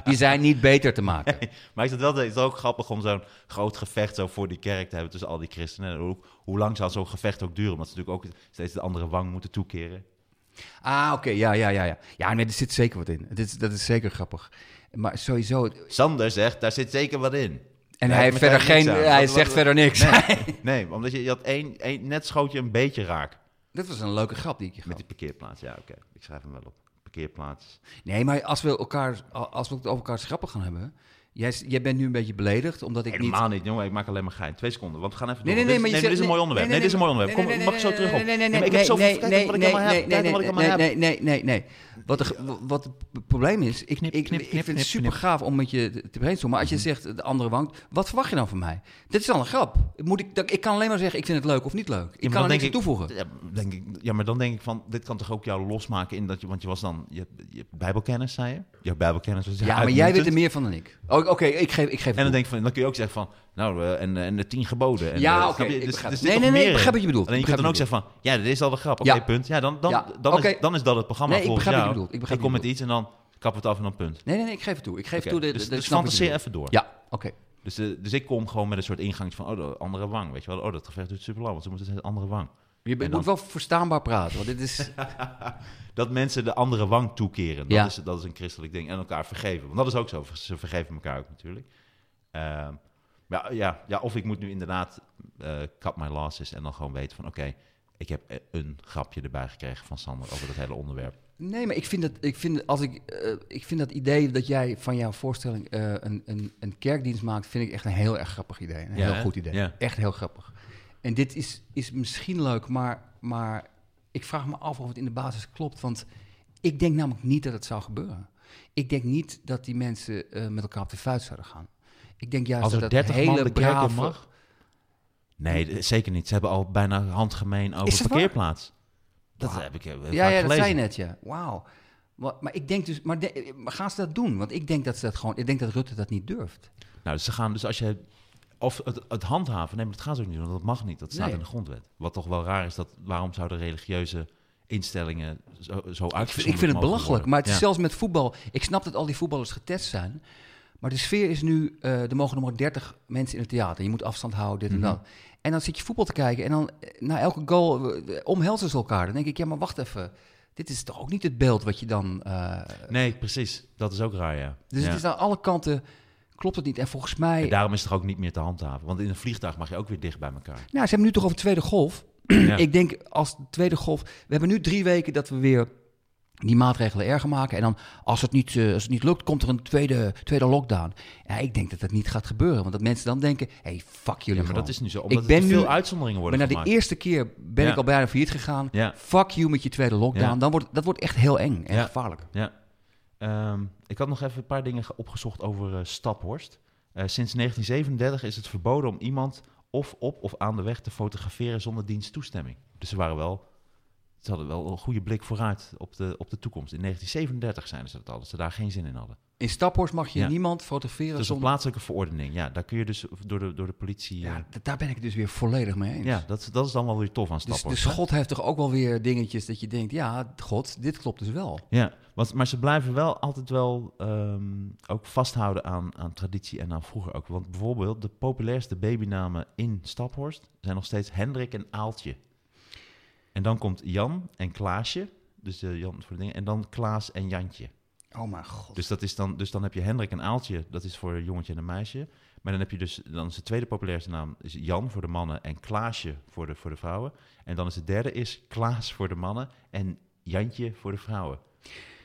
Die zijn niet beter te maken. Maar is het wel het is ook grappig om zo'n groot gevecht zo voor die kerk te hebben tussen al die christenen? En Hoe, hoe lang zal zo'n gevecht ook duren? Omdat ze natuurlijk ook steeds de andere wang moeten toekeren. Ah, oké, ja, ja, ja, ja. Ja, nee, er zit zeker wat in. Dit, dat is zeker grappig. Maar sowieso... Sander zegt, daar zit zeker wat in. En hij heeft verder geen... Hij zegt verder niks. Nee, nee, omdat je, je had één, één, net schoot je een beetje raak. Dit was een leuke grap die ik je Met gaf. die parkeerplaats, ja oké. Ik schrijf hem wel op. Parkeerplaats. Nee, maar als we, elkaar, als we het over elkaar grappen gaan hebben... Jij, jij bent nu een beetje beledigd, omdat ik niet... Helemaal niet, jongen. Ik maak alleen maar gein. Twee seconden, want we gaan even Nee, door. nee, nee, Dit is- je dit is een mooi onderwerp. nee, dit is een mooi onderwerp. Kom, mag ik zo terug op? Nee, nee, nee, ik heb zoveel... nee, Kijk nee, wat ik nee, allemaal heb. nee, nee, nee, nee, nee. Wat, de, wat het probleem is, ik, Knip, ik, knip, ik knip, vind het knip, super gaaf om met je te- brainstormen. Maar als je zegt de andere wang, wat verwacht je dan van mij? Dit is al een grap. Moet ik, dat- ik kan alleen maar zeggen, ik vind het leuk of niet leuk. Ik Ja, kan er dan niks aan toevoegen. Ja, denk ik, ja, maar dan denk ik van, dit kan toch ook jou losmaken in dat je, want je was dan, je, bijbelkennis, zei je? Je bijbelkennis. was Ja, maar jij weet er meer van dan ik. Oh, Oké, ik geef, ik geef En dan toe. denk ik van, dan kun je ook zeggen van, nou, en, eh, en de tien geboden. En, Ja, eh, oké, ik Dus- dus het. Nee, nee, nee, ik begrijp wat je bedoelt. Alleen je Ik kunt dan ook zeggen van, ja, dit is al de grap. Oké, Ja. punt. Ja, dan, dan, Ja, dan, is, dan is dat het programma Nee, ik volgens begrijp wat je bedoelt. Ik begrijp kom met iets en dan we het af en dan punt. Nee, nee, nee, ik geef het toe. Ik geef Oké, toe. De, dus de, de- dus fantaseer even door. Ja, oké. Dus, eh, dus ik kom gewoon met een soort ingang van, oh, de andere wang, weet je wel. Oh, dat gevecht duurt super lang, want ze moeten andere wang. Je En bent- dan- moet wel verstaanbaar praten, want dit is... Dat mensen de andere wang toekeren. Dat, Ja. is, dat is een christelijk ding. En elkaar vergeven. Want dat is ook zo. Ze vergeven elkaar ook natuurlijk. Ehm, maar ja, ja, of ik moet nu inderdaad eh cut my losses en dan gewoon weten van... Oké, ik heb eh, een grapje erbij gekregen van Sander over dat hele onderwerp. Nee, maar ik vind dat, ik vind, als ik, eh, ik vind dat idee dat jij van jouw voorstelling eh, een, een, een kerkdienst maakt, vind ik echt een heel erg grappig idee. Een Ja, heel hè? goed idee. Ja. Echt heel grappig. En dit is, is misschien leuk, maar, maar ik vraag me af of het in de basis klopt. Want ik denk namelijk niet dat het zou gebeuren. Ik denk niet dat die mensen eh, met elkaar op de vuist zouden gaan. Ik denk juist Als er dat het 30 man hele de kerk in brave... mag? Nee, zeker niet. Ze hebben al bijna handgemeen over Is dat parkeerplaats. Dat Wauw. heb ik eh, heel Ja, ja, dat gelezen. zei je net, ja. Wauw. Maar, maar ik denk dus, maar, de- maar gaan ze dat doen? Want ik denk dat ze dat gewoon, ik denk dat Rutte dat niet durft. Nou, dus ze gaan dus als je... Of het, het handhaven, nee, maar dat gaan ze ook niet doen. want Dat mag niet. Dat staat Nee. in de grondwet. Wat toch wel raar is, dat waarom zouden religieuze instellingen zo, zo Ik vind, ik vind het belachelijk. worden? Maar het is zelfs met voetbal. Ik snap dat al die voetballers getest zijn. Maar de sfeer is nu, eh, er mogen nog maar 30 mensen in het theater. Je moet afstand houden, dit en Mhm. dat. En dan zit je voetbal te kijken en dan eh, na elke goal eh, omhelzen ze elkaar. Dan denk ik, ja, maar wacht even. Dit is toch ook niet het beeld wat je dan... Nee, precies. Dat is ook raar, ja. dus Ja. het is aan alle kanten, klopt het niet. En volgens mij... En daarom is het toch ook niet meer te handhaven. Want in een vliegtuig mag je ook weer dicht bij elkaar. Nou, ze hebben nu toch over tweede golf. Ja. Ik denk als de tweede golf. We hebben nu drie weken dat we weer die maatregelen erger maken. En dan, als het niet, eh, als het niet lukt, komt er een tweede, tweede lockdown. Ja, ik denk dat dat niet gaat gebeuren. Want dat mensen dan denken: hé, hey, fuck jullie. Ja, maar dat is nu zo. Omdat Ik ben er te veel nu- uitzonderingen maar worden na de eerste keer ben Ja. ik al bijna failliet gegaan. Ja. Fuck you met je tweede lockdown. Dan wordt, dat wordt echt heel eng en gevaarlijk. Ja. Ehm, ik had nog even een paar dingen ge- opgezocht over eh, Staphorst. Eh, sinds 1937 is het verboden om iemand of op of aan de weg te fotograferen zonder diens toestemming. Dus ze waren wel, ze hadden wel een goede blik vooruit op de, op de toekomst. In 1937 zeiden ze dat al, dat ze daar geen zin in hadden. In Staphorst mag je Ja. niemand fotograferen Dus een zonder... plaatselijke verordening, ja, daar kun je dus door de, door de politie... eh, Ja, d- daar ben ik het dus weer volledig mee eens. ja, dat, is- dat is dan wel weer tof aan Dus, Staphorst. dus hè? God heeft toch ook wel weer dingetjes dat je denkt... ja, God, dit klopt dus wel. Ja, want, maar ze blijven wel altijd wel ehm, ook vasthouden aan, aan traditie en aan vroeger ook. Want bijvoorbeeld de populairste babynamen in Staphorst zijn nog steeds Hendrik en Aaltje. En dan komt Jan en Klaasje, dus de Jan voor de dingen, en dan Klaas en Jantje. Oh mijn god. Dus, dat is dan, dus dan heb je Hendrik en Aaltje, dat is voor een jongetje en een meisje. Maar dan heb je dus, dan is de tweede populairste naam is Jan voor de mannen en Klaasje voor de, voor de vrouwen. En dan is de derde is Klaas voor de mannen en Jantje voor de vrouwen.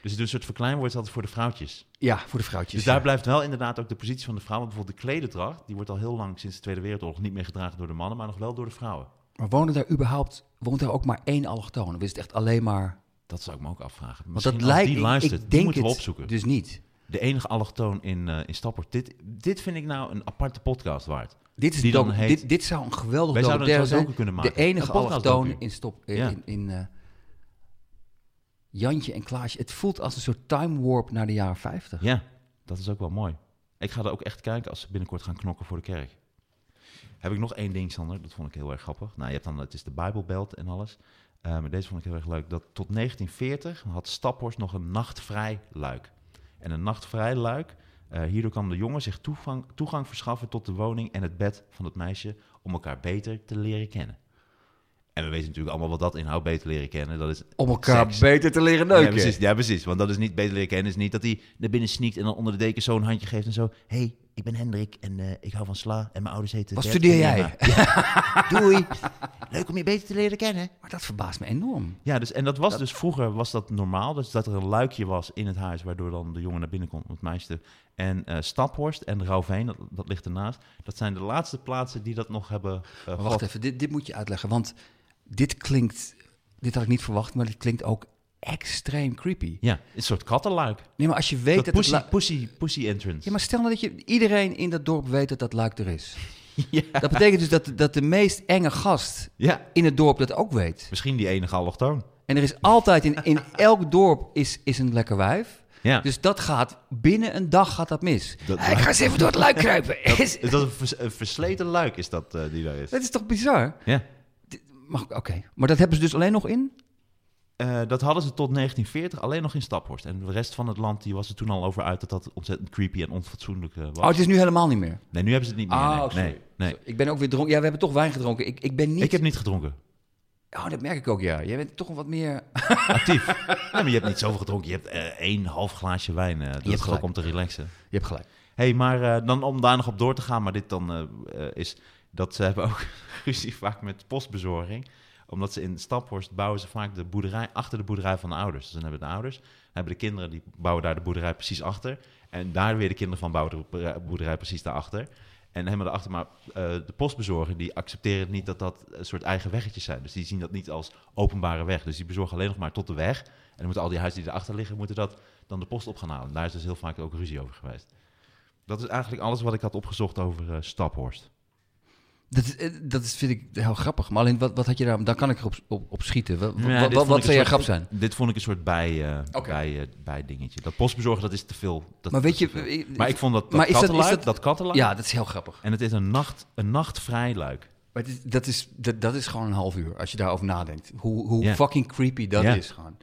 Dus het is een soort verkleinwoord altijd voor de vrouwtjes. Ja, voor de vrouwtjes. Dus daar blijft wel inderdaad ook de positie van de vrouw. Want bijvoorbeeld de klededracht, die wordt al heel lang sinds de Tweede Wereldoorlog niet meer gedragen door de mannen, maar nog wel door de vrouwen. Maar wonen daar überhaupt, woont er ook maar één allochtoon? Of is het echt alleen maar... Dat zou ik me ook afvragen. Want Misschien dat lijkt, die ik- luistert, ik die denk moeten we het opzoeken. dus niet. De enige allochtoon in, eh in Stappert. Dit, dit vind ik nou een aparte podcast waard. Dit, is Die dan heet- dit, dit zou een geweldig Wij zouden zijn. docu kunnen maken. De enige allochtoon in stop... in, Ja. in, in, eh, Jantje en Klaasje. Het voelt als een soort time warp naar de jaren 50. Ja, dat is ook wel mooi. Ik ga er ook echt kijken als ze binnenkort gaan knokken voor de kerk. Heb ik nog één ding, Sander. Dat vond ik heel erg grappig. Nou, je hebt dan, het is de Bijbelbelt en alles. Eh, maar deze vond ik heel erg leuk. Dat tot 1940 had Staphorst nog een nachtvrij luik. En een nachtvrij luik, eh, hierdoor kan de jongen zich toegang, toegang verschaffen tot de woning en het bed van het meisje om elkaar beter te leren kennen. En we weten natuurlijk allemaal wat dat inhoudt, beter leren kennen. Dat is Om elkaar seks. beter te leren Ja neuken. precies, ja, precies. Want dat is niet beter leren kennen. is niet dat hij naar binnen sneakt en dan onder de deken zo een handje geeft en zo. hey, ik ben Hendrik en eh, ik hou van sla en mijn ouders heten... Wat Bert studeer jij? Emma." Ja. Doei. Leuk om je beter te leren kennen. Maar dat verbaast me enorm. Ja, dus, en dat was dus vroeger was dat normaal. Dus dat er een luikje was in het huis, waardoor dan de jongen naar binnen kon, het meisje. En eh Staphorst en Rauwveen, dat, dat ligt ernaast. Dat zijn de laatste plaatsen die dat nog hebben uh, wacht even, dit, dit moet je uitleggen. Want dit klinkt... Dit had ik niet verwacht, maar dit klinkt ook extreem creepy. Ja, een soort kattenluik. Nee, maar als je weet Dat dat, pussy, het... pussy, pussy entrance. Ja, maar stel nou dat je... Iedereen in dat dorp weet dat dat luik er is. Ja. Dat betekent dus dat, dat de meest enge gast ja, in het dorp dat ook weet. misschien die enige allochtoon. En er is altijd in, in elk dorp is, is een lekker wijf. Ja. Dus dat gaat binnen een dag gaat dat mis. Dat- Hey, ik ga eens even door het luik kruipen. Is- Is dat een, vers- een versleten luik is dat eh, die daar is? dat is toch bizar? Ja. Oké, maar dat hebben ze dus alleen nog in? Eh, dat hadden ze tot 1940 alleen nog in Staphorst. En de rest van het land die was er toen al over uit dat dat ontzettend creepy en onfatsoenlijk eh, was. Oh, het is nu helemaal niet meer. Nee, nu hebben ze het niet meer. Ah, nee. oh, sorry. nee, nee. Ik ben ook weer dronken. Ja, we hebben toch wijn gedronken. Ik, ik ben niet... Ik heb niet gedronken. Oh, dat merk ik ook, ja. Jij bent toch wat meer... Actief. nee, maar je hebt niet zoveel gedronken. Je hebt eh één half glaasje wijn. dat is ook gelijk. om te relaxen. Je hebt gelijk. hey, maar dan om daar nog op door te gaan, maar dit dan is dat ze hebben ook ruzie vaak met postbezorging. Omdat ze in Staphorst bouwen ze vaak de boerderij achter de boerderij van de ouders. Dus dan hebben de ouders, dan hebben de kinderen die bouwen daar de boerderij precies achter. En daar weer de kinderen van bouwen de boerderij- precies daarachter. En helemaal daarachter, maar eh, de postbezorger die accepteren niet dat dat een soort eigen weggetjes zijn. Dus die zien dat niet als openbare weg. Dus die bezorgen alleen nog maar tot de weg. En dan moeten al die huizen die erachter liggen, moeten dat dan de post op gaan halen. En daar is dus heel vaak ook ruzie over geweest. Dat is eigenlijk alles wat ik had opgezocht over eh, Staphorst. Dat, eh, dat is, vind ik heel grappig. Maar alleen, wat, wat had je daar... Dan kan ik op, op schieten. Wat, Ja, wat, wat, ik zou jij grap zijn? Dit vond ik een soort bij, eh bij, eh, bij dingetje. Dat postbezorgen, dat is te veel. Dat, Maar weet dat je... eh, maar ik vond dat, dat maar dat- kattenluik, dat- dat kattenluik, Ja, dat is heel grappig. en het is een, nacht, een nachtvrij luik. Maar het is, dat, is, dat, dat is gewoon een half uur, als je daarover nadenkt. Hoe, hoe fucking creepy dat is gewoon.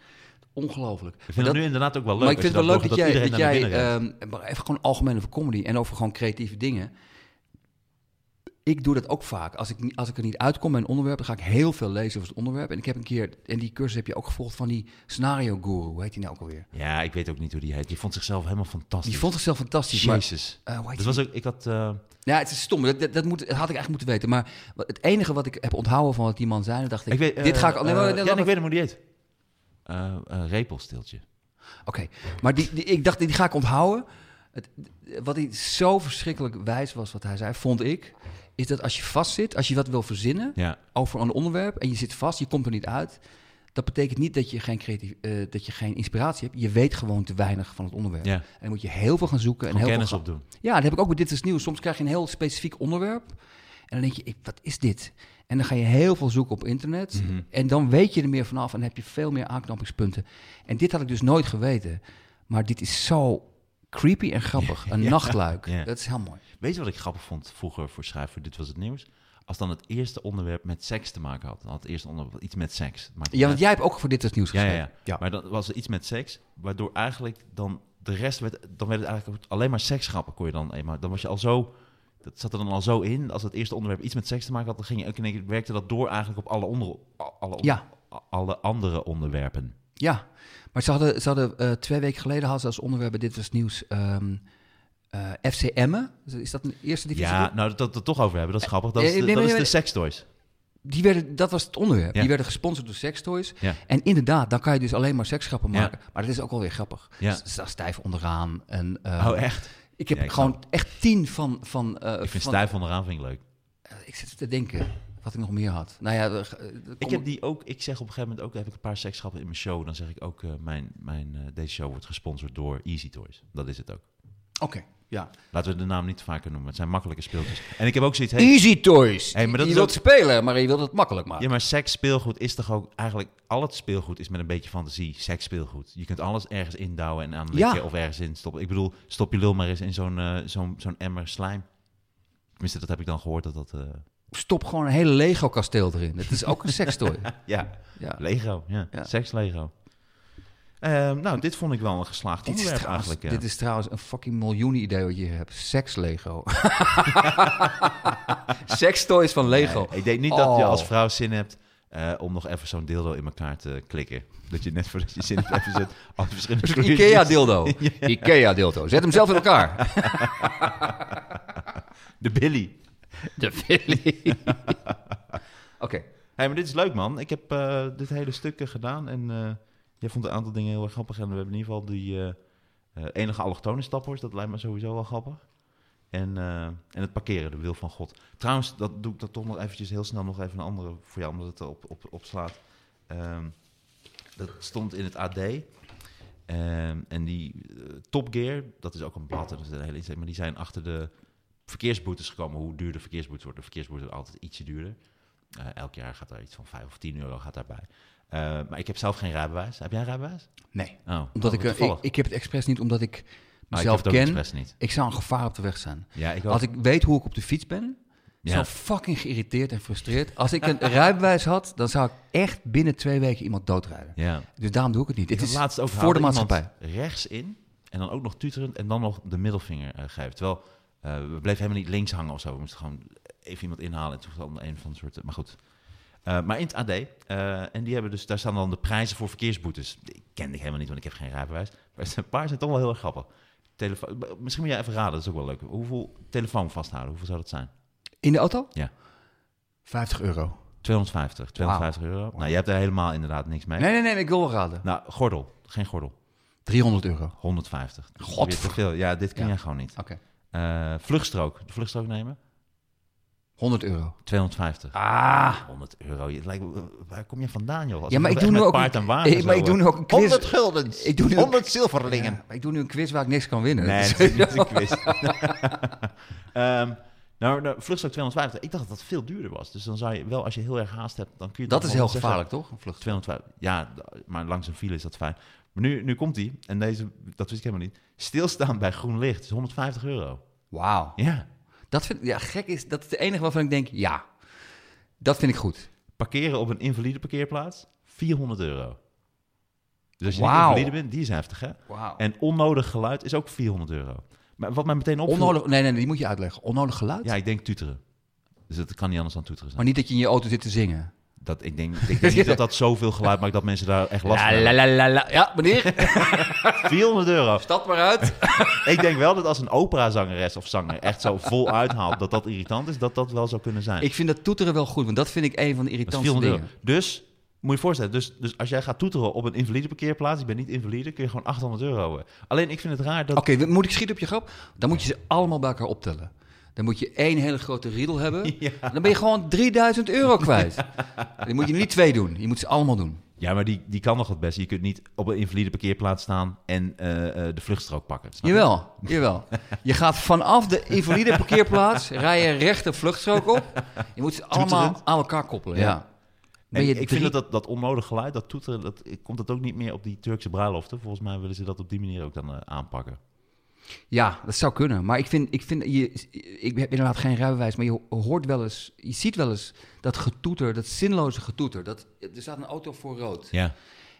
Ongelooflijk. Ik Maar vind dat- het nu inderdaad ook wel leuk. maar ik vind het wel leuk dat, jij, dat jij ehm, maar even gewoon algemeen over comedy en over gewoon creatieve dingen. Ik doe dat ook vaak. Als ik, als ik er niet uitkom bij een onderwerp, dan ga ik heel veel lezen over het onderwerp. En ik heb een keer, en die cursus heb je ook gevolgd van die scenario guru. Hoe heet die nou ook alweer? Ja, ik weet ook niet hoe die heet. Die vond zichzelf helemaal fantastisch. Die vond zichzelf fantastisch. Maar, Jezus. eh, hoe heet Dat was ook, ik had... eh, Ja, het is stom. Dat, dat, dat moet, dat had ik eigenlijk moeten weten. Maar het enige wat ik heb onthouden van wat die man zei, dacht ik, ik weet, eh, dit ga ik... nee, maar- eh, nee, ja, ik maar- weet hem hoe die heet. Eh eh, repelstiltje. Oké, maar die, die, ik dacht, die ga ik onthouden. Het, wat hij zo verschrikkelijk wijs was, wat hij zei, vond ik, is dat als je vastzit, als je wat wil verzinnen Ja. over een onderwerp en je zit vast, je komt er niet uit, dat betekent niet dat je geen, creatief, eh, dat je geen inspiratie hebt. Je weet gewoon te weinig van het onderwerp. Ja. En dan moet je heel veel gaan zoeken. En heel kennis veel gaan- opdoen. Ja, dat heb ik ook bij Dit is Nieuws. Soms krijg je een heel specifiek onderwerp en dan denk je, ik, wat is dit? En dan ga je heel veel zoeken op internet. Mhm. En dan weet je er meer vanaf en heb je veel meer aanknopingspunten. En dit had ik dus nooit geweten. Maar dit is zo creepy en grappig. Een Ja, nachtluik. ja. Dat is heel mooi. Weet je wat ik grappig vond vroeger voor schrijver? Dit was het nieuws. Als dan het eerste onderwerp met seks te maken had. Dan had het eerste onderwerp iets met seks. Ja, want jij hebt ook voor Dit is Nieuws ja, geschreven. ja, ja, Maar dan was er iets met seks. Waardoor eigenlijk dan de rest werd... Dan werd het eigenlijk alleen maar seksgrappen kon je dan eenmaal... Dan was je al zo... Dat zat er dan al zo in. Als het eerste onderwerp iets met seks te maken had... Dan ging je ook in één keer... Werkte dat door eigenlijk op alle, onder, alle, Ja. alle andere onderwerpen. Ja, maar ze hadden, ze hadden eh, twee weken geleden hadden ze als onderwerp Dit was Nieuws ehm eh, FC Emmen. Is dat een eerste divisie? Ja, nou, dat we het toch over hebben. Dat is grappig. Dat eh, is de, nee, dat is de sekstoys. Die werden, dat was het onderwerp. Ja. Die werden gesponsord door Sextoys. Ja. En inderdaad, dan kan je dus alleen maar seksgrappen Ja. maken. Maar dat is ook wel weer grappig. Ja. Stijf onderaan. En, eh, Oh, echt? Ik heb gewoon echt tien van... van, eh, Ik vind van stijf onderaan vind ik leuk. ik zit te denken wat ik nog meer had. Nou ja, Ik heb die ook, ik zeg op een gegeven moment ook, heb ik een paar seksschappen in mijn show. Dan zeg ik ook, mijn, mijn, deze show wordt gesponsord door Easy Toys. Dat is het ook. Oké, ja. Laten we de naam niet vaker noemen. Het zijn makkelijke speeltjes. En ik heb ook zoiets, hey, Easy Toys. Hey, maar dat je wilt ook- spelen, maar je wilt het makkelijk maken. ja, maar seks speelgoed is toch ook eigenlijk, al het speelgoed is met een beetje fantasie. Seks speelgoed. Je kunt alles ergens indouwen en aanlikken Ja. of ergens in stoppen. Ik bedoel, stop je lul maar eens in zo'n eh, zo'n zo'n emmer slijm. Tenminste, dat heb ik dan gehoord dat dat... eh, Stop gewoon een hele Lego-kasteel erin. Het is ook een sekstooi. Ja, Ja. Lego. Ja. Ja. Seks Ehm, nou, dit vond ik wel een geslaagd Dit is, onderwerp trouwens, eigenlijk. ja. dit is trouwens een fucking miljoenen idee wat je hebt. Seks-Lego. Sekstoys van Lego. Nee, ik denk niet dat je Oh. als vrouw zin hebt eh, om nog even zo'n dildo in elkaar te klikken. Dat je net voordat je zin hebt even zet al verschillende. Ikea-dildo. Ikea-dildo. Zet hem zelf in elkaar. De Billy. De Philly. Oké. Hey, maar dit is leuk, man. Ik heb eh, dit hele stuk eh, gedaan en jij vond een aantal dingen heel erg grappig. En we hebben in ieder geval die eh, eh, enige allochtone stappers. Dat lijkt me sowieso wel grappig. En, eh, en het parkeren, de wil van God. Trouwens, dat doe ik dan toch nog eventjes heel snel nog even een andere voor jou, omdat het erop op, opslaat. Ehm, dat stond in het AD. Ehm, en die eh, Top Gear, dat is ook een blad, dat is een hele maar die zijn achter de verkeersboetes gekomen. Hoe duur de verkeersboetes worden. De verkeersboetes worden altijd ietsje duurder. Elk jaar gaat er iets van 5 of 10 euro gaat daarbij. Eh, maar ik heb zelf geen rijbewijs. Heb jij een rijbewijs? Nee. Oh, Omdat oh, ik, eh, ik, ik heb het expres niet omdat ik ik mezelf heb het ook ken. expres niet. Ik zou een gevaar op de weg zijn. Ja, ik. Als ik weet hoe ik op de fiets ben, Ja. zo fucking geïrriteerd en frustreerd. Als ik een rijbewijs had, dan zou ik echt binnen twee weken iemand doodrijden. ja. Dus daarom doe ik het niet. Ik heb is laatst ook voor de maatschappij. rechts in en dan ook nog tuterend en dan nog de middelvinger eh, geven. Terwijl we bleven helemaal niet links hangen of zo. We moesten gewoon even iemand inhalen en toen was dan een van de soorten. Maar goed. Eh, maar in het AD, eh, en die hebben dus, daar staan dan de prijzen voor verkeersboetes. Die kende ik helemaal niet, want ik heb geen rijbewijs. Maar een paar zijn toch wel heel erg grappig. Telefoon, misschien moet jij even raden, dat is ook wel leuk. Hoeveel telefoon vasthouden, hoeveel zou dat zijn? In de auto? Ja. 50 euro. 250, 250 euro. Nou, je hebt er helemaal inderdaad niks mee. Nee, nee, nee, ik wil wel raden. Nou, gordel, geen gordel. 300 euro. 150. God. Weer te veel. Ja, dit kun Ja. jij gewoon niet. Oké. Eh, vluchtstrook. De vluchtstrook nemen? 100 euro. 250. Ah. 100 euro. Je, lijkt, waar kom je vandaan, joh? Als Ja, maar ik doe nu ook paard en wagen Eh, maar zo, ik doe nu ook een quiz. 100 guldens. Ik doe nu ook- 100 zilverlingen. Ja, maar ik doe nu een quiz waar ik niks kan winnen. Nee, Dat is- niet een quiz. Ehm, nou, de vluchtstrook 250. Ik dacht dat dat veel duurder was. Dus dan zou je wel, als je heel erg haast hebt, dan kun je... dat is heel gevaarlijk, toch? Een vlucht. 250. Ja, maar langs een file is dat fijn. Maar nu, nu komt hij. En deze, dat wist ik helemaal niet. Stilstaan bij groen licht is 150 euro. Wauw. Ja. Dat vind ja, gek is, dat is de enige waarvan ik denk, ja, dat vind ik goed. Parkeren op een invalide parkeerplaats, 400 euro. Dus als je Wauw. niet invalide bent, die is heftig, hè? En onnodig geluid is ook 400 euro. Maar wat mij meteen opviel... Onnodig, nee, nee, nee, die moet je uitleggen. Onnodig geluid? Ja, ik denk tuteren. Dus dat kan niet anders dan tuteren zijn. Maar niet dat je in je auto zit te zingen. Dat, ik, denk, ik denk niet dat dat zoveel geluid maakt dat mensen daar echt last van hebben. la, la, la. Ja, meneer, 400 euro. stap maar uit. Ik denk wel dat als een operazangeres of zanger echt zo vol uithaalt dat dat irritant is, dat dat wel zou kunnen zijn. Ik vind dat toeteren wel goed, want dat vind ik een van de irritantste 400 dingen. euro. Dus, moet je je voorstellen, dus, dus als jij gaat toeteren op een invalide parkeerplaats, je bent niet invalide, kun je gewoon 800 euro. eh. Alleen ik vind het raar dat... Oké, moet ik schieten op je grap? Dan moet je ze allemaal bij elkaar optellen. Dan moet je één hele grote riedel hebben. Ja. Dan ben je gewoon 3000 euro kwijt. Die moet je niet twee doen. Je moet ze allemaal doen. Ja, maar die, die kan nog het beste. Je kunt niet op een invalide parkeerplaats staan en eh, eh, de vluchtstrook pakken. Snap je? Jawel, jawel. Je gaat vanaf de invalide parkeerplaats, rij je recht de vluchtstrook op. Je moet ze allemaal aan elkaar koppelen, Ja. ja. En ik drie- vind dat, dat dat onnodig geluid, dat toeteren, dat, komt dat ook niet meer op die Turkse bruiloften. Volgens mij willen ze dat op die manier ook dan eh, aanpakken. Ja, dat zou kunnen. Maar ik vind, ik vind je, ik heb inderdaad geen rijbewijs, maar je hoort wel eens, je ziet wel eens dat getoeter, dat zinloze getoeter. Dat, er staat een auto voor rood Ja.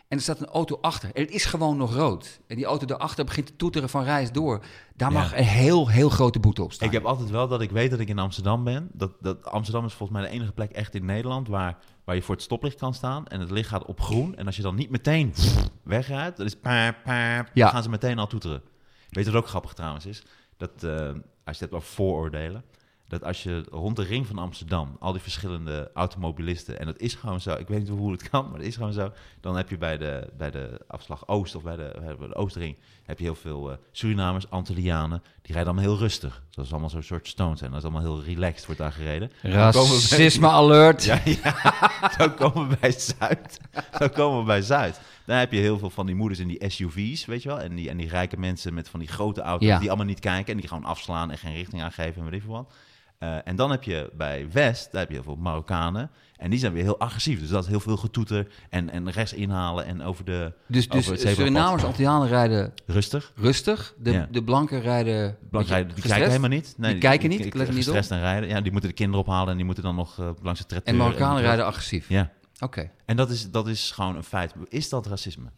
en er staat een auto achter en het is gewoon nog rood. En die auto daarachter begint te toeteren van reis door. Daar Ja. mag een heel, heel grote boete op staan. Ik heb altijd wel dat ik weet dat ik in Amsterdam ben. Dat, dat Amsterdam is volgens mij de enige plek echt in Nederland waar, waar je voor het stoplicht kan staan. En het licht gaat op groen. En als je dan niet meteen wegrijdt, dan is paap, paap, Ja. dan gaan ze meteen al toeteren. Weet je wat ook grappig trouwens is? Dat eh, als je het hebt over vooroordelen. Dat als je rond de ring van Amsterdam, al die verschillende automobilisten, en dat is gewoon zo, ik weet niet hoe het kan, maar het is gewoon zo. Dan heb je bij de, bij de afslag Oost of bij de, bij de Oostring, heb je heel veel eh, Surinamers, Antillianen, die rijden allemaal heel rustig. Dat is allemaal zo'n soort stones en dat is allemaal heel relaxed, wordt daar gereden. Bij- Racisme alert. ja, ja. Zo komen we bij Zuid. Zo komen we bij Zuid. Daar heb je heel veel van die moeders in die SUV's, weet je wel. En die, en die rijke mensen met van die grote auto's Ja. die allemaal niet kijken. En die gewoon afslaan en geen richting aangeven en weet ik wat. Eh, en dan heb je bij West, daar heb je heel veel Marokkanen. En die zijn weer heel agressief. Dus dat is heel veel getoeter en, en rechts inhalen en over de Dus, dus over zebrapad. Surinamers, Antillianen rijden Rustig. rustig. De, Ja. de blanken rijden... Belangrijk, die gestrest. kijken helemaal niet. Die kijken niet, die- niet gestrest en rijden. Ja, die moeten de kinderen ophalen en die moeten dan nog eh, langs de tracteur. En Marokkanen en- rijden agressief. Ja, Oké. en dat is, dat is gewoon een feit. Is dat racisme?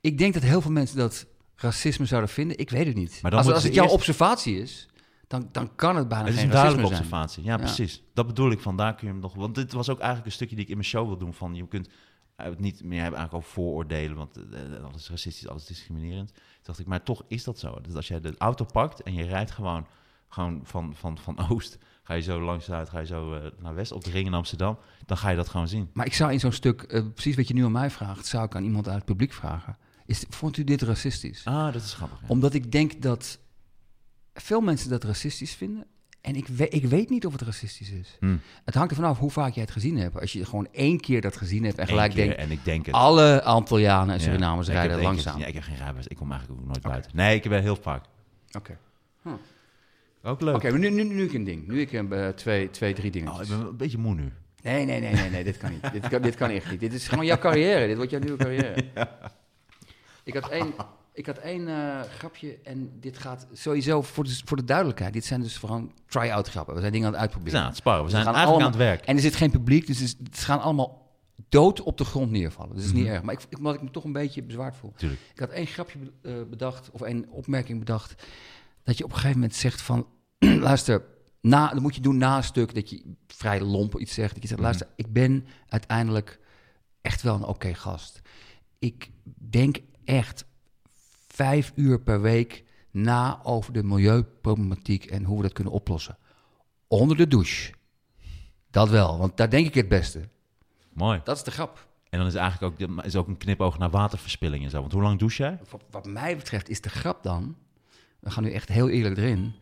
Ik denk dat heel veel mensen dat racisme zouden vinden. Ik weet het niet. Maar als als het jouw eerst- observatie is, dan, dan kan het bijna Het is geen een duidelijke observatie. Ja, Ja. precies. Dat bedoel ik. Van daar kun je hem nog. Want dit was ook eigenlijk een stukje die ik in mijn show wil doen. Van je kunt het niet meer hebben eigenlijk over vooroordelen. Want eh, alles is racistisch, alles is discriminerend. Toen dacht ik, maar toch is dat zo. Dus als jij de auto pakt en je rijdt gewoon, gewoon van, van, van oost. Ga je zo langs Zuid, ga je zo eh, naar west op de ring in Amsterdam. Dan ga je dat gewoon zien. Maar ik zou in zo'n stuk, eh, precies wat je nu aan mij vraagt, zou ik aan iemand uit het publiek vragen. Is, vond u dit racistisch? Ah, dat is grappig. ja. Omdat ik denk dat veel mensen dat racistisch vinden. En ik, we- ik weet niet of het racistisch is. Hm. Het hangt er vanaf hoe vaak jij het gezien hebt. Als je gewoon één keer dat gezien hebt en Eén gelijk denkt... En ik denk het. alle Antillianen en. Surinamers rijden keer langzaam. Ja, ik heb geen rijbewijs. Ik kom eigenlijk ook nooit buiten. Nee, ik ben heel vaak. Oké, Ook leuk. Oké, maar nu, nu, nu ik een ding. Nu ik eh, twee, twee, drie Oh, dingetjes. ik ben een beetje moe nu. Nee, nee, nee, nee, nee, dit kan niet. dit, kan, dit kan echt niet. Dit is gewoon jouw carrière. Dit wordt jouw nieuwe carrière. Ik had één, ik had één eh, grapje en dit gaat sowieso voor de, voor de duidelijkheid. Dit zijn dus gewoon try-out grappen. We zijn dingen aan het We uitproberen. zijn aan het sparren. We zijn gaan eigenlijk allemaal- aan het werk. En er zit geen publiek, dus het is- gaan allemaal dood op de grond neervallen. Dus dat is niet Mhm. erg. Maar ik, ik, omdat ik me toch een beetje bezwaard voel. Tuurlijk. Ik had één grapje eh, bedacht, of één opmerking bedacht, dat je op een gegeven moment zegt van, luister, na, dat moet je doen na een stuk, dat je vrij lomp iets zegt. Dat je zegt, Mhm. luister, ik ben uiteindelijk echt wel een oké gast. Ik denk echt vijf uur per week na over de milieuproblematiek en hoe we dat kunnen oplossen. Onder de douche. Dat wel, want daar denk ik het beste. Mooi. Dat is de grap. En dan is eigenlijk ook, is ook een knipoog naar waterverspilling en zo. Want hoe lang douche jij? Wat, wat mij betreft is de grap dan, we gaan nu echt heel eerlijk erin,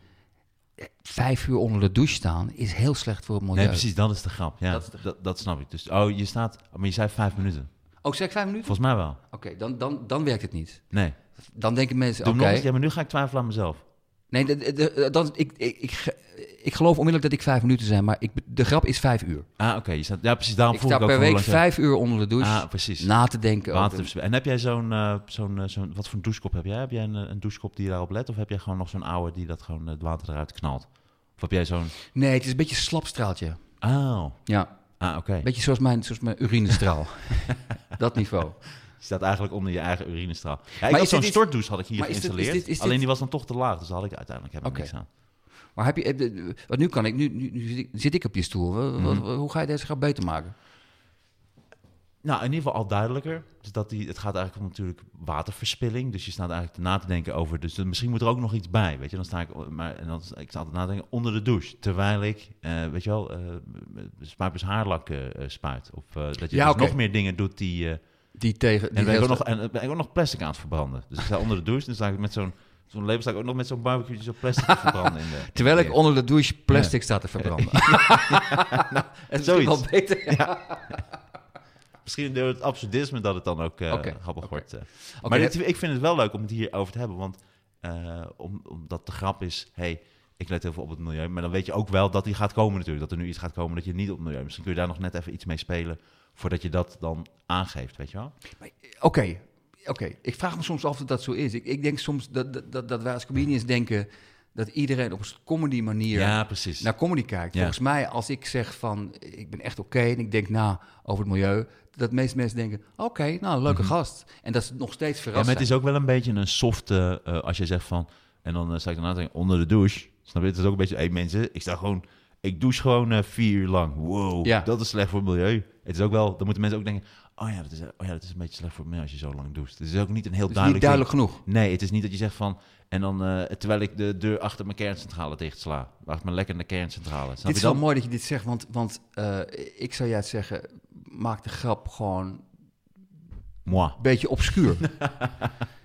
vijf uur onder de douche staan is heel slecht voor het milieu. Nee, precies, dat is de grap. Ja, Dat dat, is de dat, snap ik. Dus, oh, je staat, maar je zei vijf minuten. Oh, zeg ik vijf minuten? Volgens mij wel. Oké, dan, dan, dan werkt het niet. Nee. Dan denken mensen, oké. Ja, maar nu ga ik twijfelen aan mezelf. Nee, de, de, de- dan, ik, ik, ik, ik geloof onmiddellijk dat ik vijf minuten zijn, maar ik, de grap is vijf uur. Ah, oké. je staat, ja, precies. Daarom Ik voel sta ik ook per week vijf uur onder de douche Ah, precies. na te denken over... Waterverspilling. En heb jij zo'n, eh, zo'n, eh, zo'n, wat voor een douchekop heb jij? Heb jij een, eh, een douchekop die daarop let? Of heb jij gewoon nog zo'n oude die dat gewoon het water eruit knalt? Of heb jij zo'n... Nee, het is een beetje een slapstraaltje. Oh, Ja, ah, oké. beetje zoals mijn, zoals mijn urinestraal. dat niveau. Staat eigenlijk onder je eigen urinestraal. Ja, ik Maar had zo'n stortdouche had ik hier maar is dit- is geïnstalleerd. dit- is Alleen dit- die was dan toch te laag, dus daar had ik uiteindelijk helemaal Oké. niks aan. Maar heb je... Want nu kan ik... Nu, nu, nu zit, ik, zit ik op je stoel. Mhm. Hoe ga je deze grap beter maken? Nou, in ieder geval al duidelijker. Dus dat die, het gaat eigenlijk om natuurlijk waterverspilling. Dus je staat eigenlijk na te denken over... Dus misschien moet er ook nog iets bij, weet je. Dan sta ik... Maar, en dan, ik sta altijd na te denken onder de douche. Terwijl ik, eh, weet je wel, eh spuipers haarlak eh, eh, spuit. Of dat je Ja, dus nog meer dingen doet die... Die tegen... en Die dan ben ik, ook nog, en ben ik ook nog plastic aan het verbranden. Dus ik sta onder de douche. Dan sta ik met zo'n... Zo'n label sta ik ook nog met zo'n barbecue zo plastic te verbranden. In de, Terwijl ik onder de douche plastic sta te verbranden. nou, is zoiets. wel beter. Misschien door het absurdisme dat het dan ook Oké, grappig wordt. eh. Maar dit, ik vind het wel leuk om het hierover te hebben. Want eh, om, omdat de grap is... Hey, ik let heel veel op het milieu. Maar dan weet je ook wel dat die gaat komen natuurlijk. Dat er nu iets gaat komen dat je niet op het milieu... Misschien kun je daar nog net even iets mee spelen... voordat je dat dan aangeeft, weet je wel? Oké, oké. Ik vraag me soms af of dat zo is. Ik, ik denk soms dat, dat, dat, wij als comedians denken dat iedereen op een comedy manier Ja, naar comedy kijkt. Ja. Volgens mij, als ik zeg van ik ben echt oké en ik denk na over het milieu, dat de meeste mensen denken: oké, nou, leuke gast. En dat ze nog steeds ja, verrast maar het is ook wel een beetje een softe... eh, als je zegt van... En dan uh, sta ik daarna onder de douche. Snap je? Het is ook een beetje... Hé hey, mensen, ik sta gewoon... Ik douche gewoon eh, vier uur lang. Wow, Ja. dat is slecht voor het milieu. Het is ook wel... Dan moeten mensen ook denken... Oh ja, dat is, oh ja, dat is een beetje slecht voor het milieu als je zo lang doucht. Het is ook niet een heel Het duidelijk... duidelijk genoeg. Nee, het is niet dat je zegt van... En dan, eh, terwijl ik de deur achter mijn kerncentrale dicht sla. Achter mijn lekkende kerncentrale. Snap Dit is wel mooi dat je dit zegt, want, want eh, ik zou juist zeggen, maak de grap gewoon Moi. beetje obscuur.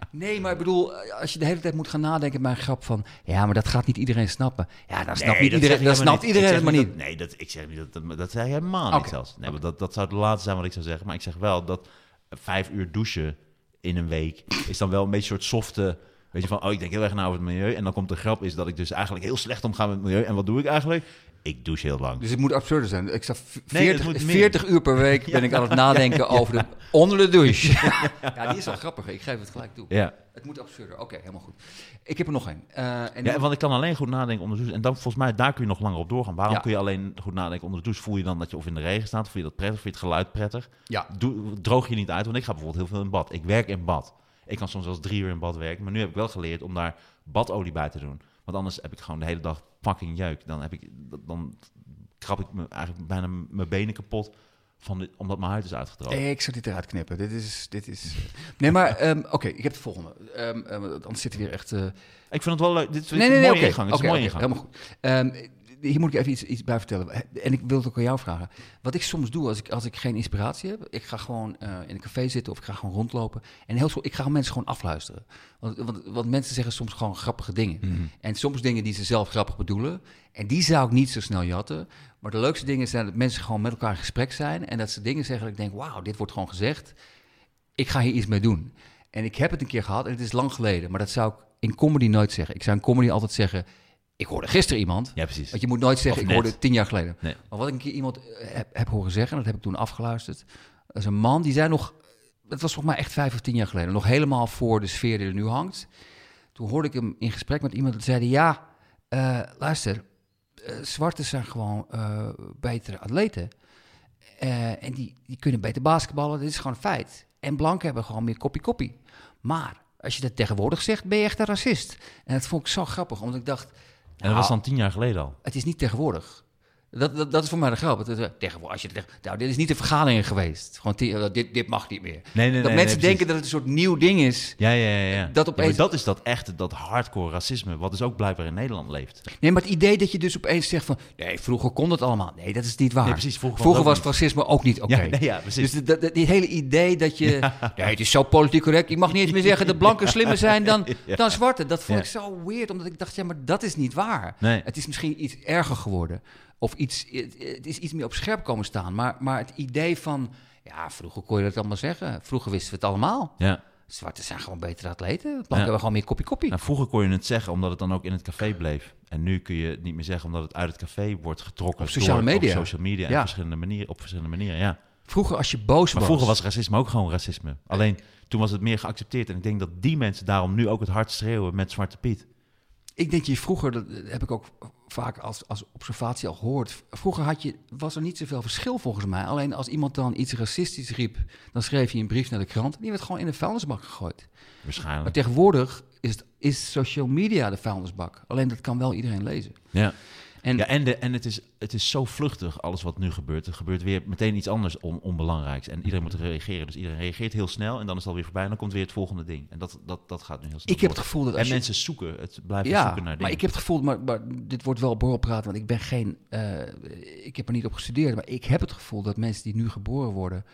nee, maar ik bedoel, als je de hele tijd moet gaan nadenken bij een grap van... ja, maar dat gaat niet iedereen snappen. Ja, dan snapt niet dat zeg iedereen, helemaal snapt niet. iedereen zeg maar niet. dat- nee, dat, ik zeg niet dat, dat, dat je helemaal niet zelfs. Nee, maar dat, dat zou het laatste zijn wat ik zou zeggen. Maar ik zeg wel dat vijf uur douchen in een week... is dan wel een beetje een soort softe Weet je, van, oh, ik denk heel erg na over het milieu. En dan komt de grap is dat ik dus eigenlijk heel slecht omga met het milieu. En wat doe ik eigenlijk? Ik douche heel lang. Dus het moet absurder zijn. Ik sta v- Nee, 40, het moet meer. 40 uur per week ben ik aan het nadenken over de onder de douche. ja, die is wel grappig. Ik geef het gelijk toe. Ja. Het moet absurder. Oké, helemaal goed. Ik heb er nog één. Eh, en ja, want ik kan alleen goed nadenken onder de douche. En dan volgens mij, daar kun je nog langer op doorgaan. Waarom kun je alleen goed nadenken onder de douche? Voel je dan dat je of in de regen staat? Voel je dat prettig? Vind je het geluid prettig? ja, Doe, droog je niet uit? Want ik ga bijvoorbeeld heel veel in bad. Ik werk in bad. Ik kan soms zelfs drie uur in bad werken. Maar nu heb ik wel geleerd om daar badolie bij te doen. Want anders heb ik gewoon de hele dag fucking jeuk. Dan, heb ik, dan krab ik me eigenlijk bijna mijn benen kapot. Van dit, omdat mijn huid is uitgedroogd. ik zou dit eruit knippen. Dit is... Dit is nee, maar ehm, oké, ik heb de volgende. Ehm, ehm, anders zitten we weer echt... eh, Ik vind het wel leuk. Dit nee, een nee, mooie ingang. Het is een mooie ingang. Helemaal goed. Hier moet ik even iets, iets bij vertellen. En ik wil het ook aan jou vragen. Wat ik soms doe als ik, als ik geen inspiratie heb, ik ga gewoon eh, in een café zitten of ik ga gewoon rondlopen. En heel zo, ik ga mensen gewoon afluisteren. Want, want, want mensen zeggen soms gewoon grappige dingen. Mhm. En soms dingen die ze zelf grappig bedoelen. En die zou ik niet zo snel jatten. Maar de leukste dingen zijn dat mensen gewoon met elkaar in gesprek zijn. En dat ze dingen zeggen dat ik denk, wauw, dit wordt gewoon gezegd. Ik ga hier iets mee doen. En ik heb het een keer gehad en het is lang geleden. Maar dat zou ik in comedy nooit zeggen. Ik zou in comedy altijd zeggen, ik hoorde gisteren iemand. Ja, precies. Want je moet nooit zeggen, ik hoorde tien jaar geleden. Nee. Maar wat ik een keer iemand eh, heb, heb horen zeggen, dat heb ik toen afgeluisterd. Dat is een man, die zei nog, het was volgens mij echt vijf of tien jaar geleden, nog helemaal voor de sfeer die er nu hangt. Toen hoorde ik hem in gesprek met iemand, die zeiden, ja, eh, luister, eh zwarte zijn gewoon betere atleten. En die, die kunnen beter basketballen, dit is gewoon een feit. En blanken hebben gewoon meer koppie-koppie. Maar als je dat tegenwoordig zegt, ben je echt een racist. En dat vond ik zo grappig, omdat ik dacht... En dat was nou, dan tien jaar geleden al. het is niet tegenwoordig. Dat, dat, dat is voor mij de grap. Eh, als je zegt, nou, dit is niet de vergadering geweest. Gewoon, eh, dit, dit mag niet meer. Nee, dat nee, mensen denken dat het een soort nieuw ding is. Ja, ja, ja. ja. Dat opeens- dat is dat echte, dat hardcore racisme, wat dus ook blijkbaar in Nederland leeft. Nee, maar het idee dat je dus opeens zegt van... Nee, vroeger kon dat allemaal. Nee, dat is niet waar. Precies, vroeger was racisme ook niet oké. Ja, nee, ja, precies. Dus dat, dat- dit hele idee dat je... Nee, het is zo politiek correct. Ik mag niet eens meer zeggen dat blanken slimmer zijn dan, dan zwarte. Dat vond ik zo weird, omdat ik dacht... Ja, maar dat is niet waar. Nee. Het is misschien iets erger geworden. Of iets, het, is iets meer op scherp komen staan. Maar, maar het idee van... Ja, vroeger kon je dat allemaal zeggen. Vroeger wisten we het allemaal. Ja. Zwarte zijn gewoon betere atleten. Ja. hebben gewoon meer koppie-koppie. Nou, vroeger kon je het zeggen omdat het dan ook in het café bleef. En nu kun je het niet meer zeggen omdat het uit het café wordt getrokken. Op sociale door- media. Op social media en Ja. verschillende manieren, op verschillende manieren, ja. Vroeger als je boos Maar was... vroeger was racisme ook gewoon racisme. Alleen toen was het meer geaccepteerd. En ik denk dat die mensen daarom nu ook het hard schreeuwen met Zwarte Piet. Ik denk je vroeger, dat heb ik ook vaak als, als observatie al gehoord. Vroeger had je, was er niet zoveel verschil volgens mij. Alleen als iemand dan iets racistisch riep, dan schreef je een brief naar de krant. Die werd gewoon in de vuilnisbak gegooid. Maar Waarschijnlijk. tegenwoordig is, het, is social media de vuilnisbak. Alleen dat kan wel iedereen lezen. Ja. En Ja, en, de, en het, is, het is zo vluchtig, alles wat nu gebeurt. Er gebeurt weer meteen iets anders on, onbelangrijks. En iedereen moet reageren. Dus iedereen reageert heel snel en dan is het alweer voorbij. En dan komt weer het volgende ding. En dat, dat, dat gaat nu heel snel. ik heb het gevoel dat En je... mensen zoeken, het blijven ja, zoeken naar dingen. maar ik heb het gevoel, maar, maar dit wordt wel borrelpraat, want ik ben geen, eh, ik heb er niet op gestudeerd, maar ik heb het gevoel dat mensen die nu geboren worden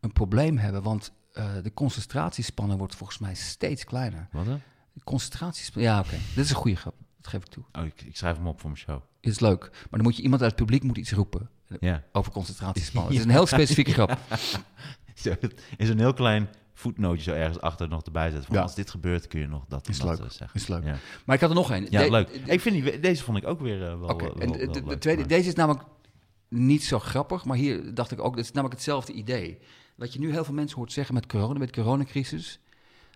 een probleem hebben, want eh, de concentratiespannen wordt volgens mij steeds kleiner. Wat hè? Concentratiespannen, ja oké, dit is een goede grap, dat geef ik toe. Oh, ik, ik schrijf hem op voor mijn show. Is leuk, maar dan moet je iemand uit het publiek moet iets roepen Ja. over concentratiespannen. Het is een heel specifieke grap. Is een heel klein voetnootje zo ergens achter nog erbij zetten. Van Ja. Als dit gebeurt kun je nog dat en Is dat leuk, eh, zeggen. is leuk. Ja, Maar ik had er nog één. ja De- leuk. de- ik vind die, deze vond ik ook weer eh, wel, wel, en de, wel de- de leuk, tweede, maar- deze is namelijk niet zo grappig, maar hier dacht ik ook, dat is namelijk hetzelfde idee. Wat je nu heel veel mensen hoort zeggen met corona, met coronacrisis.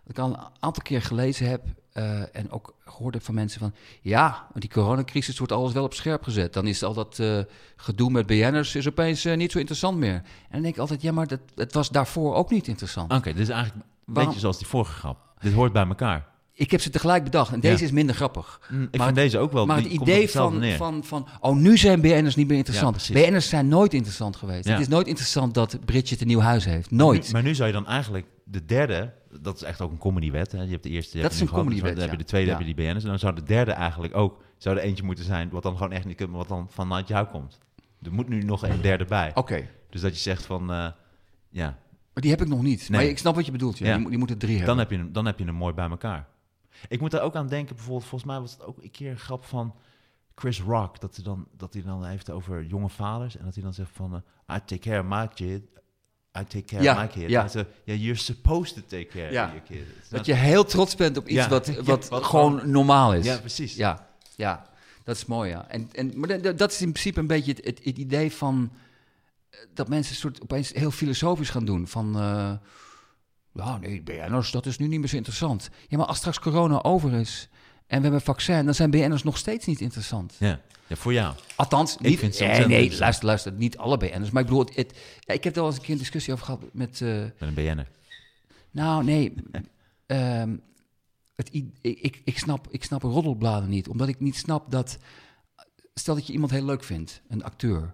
Wat ik al een aantal keer gelezen heb eh, en ook gehoord heb van mensen van... Ja, die coronacrisis wordt alles wel op scherp gezet. Dan is al dat eh, gedoe met BN'ers is opeens eh, niet zo interessant meer. En dan denk ik altijd, ja, maar dat, het was daarvoor ook niet interessant. Oké, dit is eigenlijk een Waarom- beetje zoals die vorige grap. Dit hoort bij elkaar. Ik heb ze tegelijk bedacht en deze Ja. is minder grappig. Mm, ik Maar vind deze ook wel. Maar het idee van, neer. van, van, oh, nu zijn BN'ers niet meer interessant. Ja. BN'ers zijn nooit interessant geweest. Ja. Het is nooit interessant dat Bridget een nieuw huis heeft. Nooit. Nu- maar nu zou je dan eigenlijk de derde, dat is echt ook een comedywet. Hè? Je hebt de eerste. Dat is een nu gehad, comedywet, Dan heb je de tweede, Ja. heb je die BN'ers. En dan zou de derde eigenlijk ook, zou er eentje moeten zijn, wat dan gewoon echt niet maar wat dan vanuit jou komt. Er moet nu nog een derde bij. Oké, Dus dat je zegt van, eh, ja, maar die heb ik nog niet. Nee. Maar ik snap wat je bedoelt. Ja. Ja. Die, moet- die moeten drie hebben. dan heb, je hem, dan heb je hem mooi bij elkaar. Ik moet er ook aan denken, bijvoorbeeld, volgens mij was het ook een keer een grap van Chris Rock, dat hij dan, dat hij dan heeft over jonge vaders en dat hij dan zegt van, eh, I take care of my kid, I take care Ja, of my kid. ja. You're supposed to take care Ja. of your kid. Dat je heel trots bent op iets wat, wat, wat gewoon normaal is. Ja, precies. Ja, ja, dat is mooi, ja. En, en, maar dat- is in principe een beetje het, het, het idee van... eh, dat mensen een soort opeens heel filosofisch gaan doen. Van, eh, ja, nee, BN'ers, dat is nu niet meer zo interessant. Ja, maar als straks corona over is en we hebben een vaccin... dan zijn BN'ers nog steeds niet interessant. Ja. ja, voor jou. Althans, Ik niet, vind ze nee, nee, luister, luister, niet alle BN'ers. Maar ik bedoel, het, ik heb er wel eens een keer een discussie over gehad met... eh, Met een BN'er. nou, nee. Ehm, het, ik, ik, ik, snap, ik snap roddelbladen niet. Omdat ik niet snap dat... Stel dat je iemand heel leuk vindt, een acteur.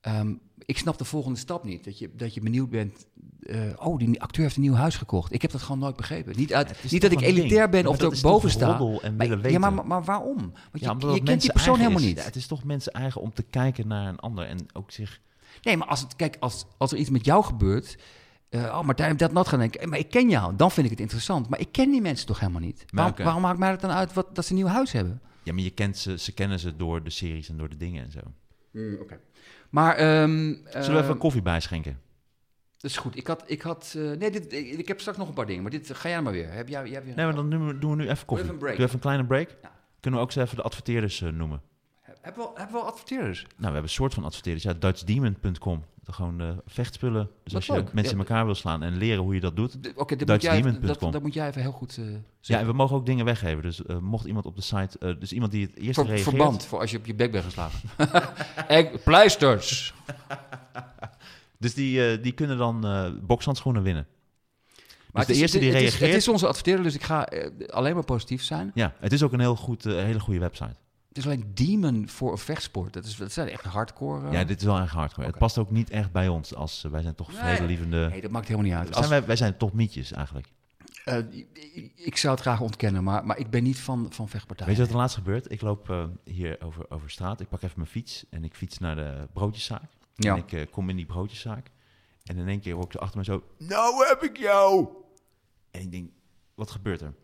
Ehm, ik snap de volgende stap niet. Dat je, dat je benieuwd bent... eh, oh, die acteur heeft een nieuw huis gekocht. Ik heb dat gewoon nooit begrepen. Niet, uit, niet dat ik elitair ben of dat er boven sta. en Maar- ja, maar, maar, waarom? Want je, Ja, je kent die persoon helemaal is. niet. Het is toch mensen eigen om te kijken naar een ander en ook zich... Nee, maar als, het, kijk, als, als er iets met jou gebeurt... eh, oh, Martijn heeft dat nat gaan denken. Maar ik ken jou. Dan vind ik het interessant. Maar ik ken die mensen toch helemaal niet. Waarom, oké. waarom maakt mij het dan uit wat, dat ze een nieuw huis hebben? Ja, maar je kent ze, ze kennen ze door de series en door de dingen en zo. Maar, ehm Zullen we even ehm, een koffie bijschenken? Dat is goed. Ik had, ik had, eh, nee, dit, ik, ik heb straks nog een paar dingen, maar dit ga jij maar weer. Heb jij, jij weer Nee, maar dan doen we, doen we nu even koffie. even een break. Doe even een kleine break. Ja. Kunnen we ook eens even de adverteerders eh, noemen? Hebben we, hebben we al adverteerders? Nou, we hebben een soort van adverteerders. Ja, DutchDemon.com. Gewoon eh, vechtspullen. Dus als je leuk. mensen Ja. in elkaar wil slaan en leren hoe je dat doet. Oké, even- dat, dat moet jij even heel goed eh, Ja, en we mogen ook dingen weggeven. Dus eh, mocht iemand op de site... eh, dus iemand die het eerst Ver- reageert... verband, voor als je op je bek bent geslagen. Ek- Pleisters. Dus die, eh, die kunnen dan eh bokshandschoenen winnen. Maar Dus de het is- eerste die het is- reageert... Het is onze adverteerder, dus ik ga eh, alleen maar positief zijn. Ja, het is ook een heel goed, hele goede website. Het is alleen demon voor een vechtsport. Dat, is, dat zijn echt hardcore... Ja, dit is wel erg hardcore. Het past ook niet echt bij ons. Als, wij zijn toch vredelievende... Nee, dat maakt helemaal niet uit. Zijn wij, wij zijn toch mietjes eigenlijk. ik- ik zou het graag ontkennen, maar, maar ik ben niet van, van vechtpartijen. Weet je wat er laatst gebeurt? Ik loop hier over, over straat. Ik pak even mijn fiets en ik fiets naar de broodjeszaak. Ja. En ik eh, kom in die broodjeszaak. En in één keer hoor ik zo achter me zo... Nou heb ik jou! En ik denk, wat gebeurt er?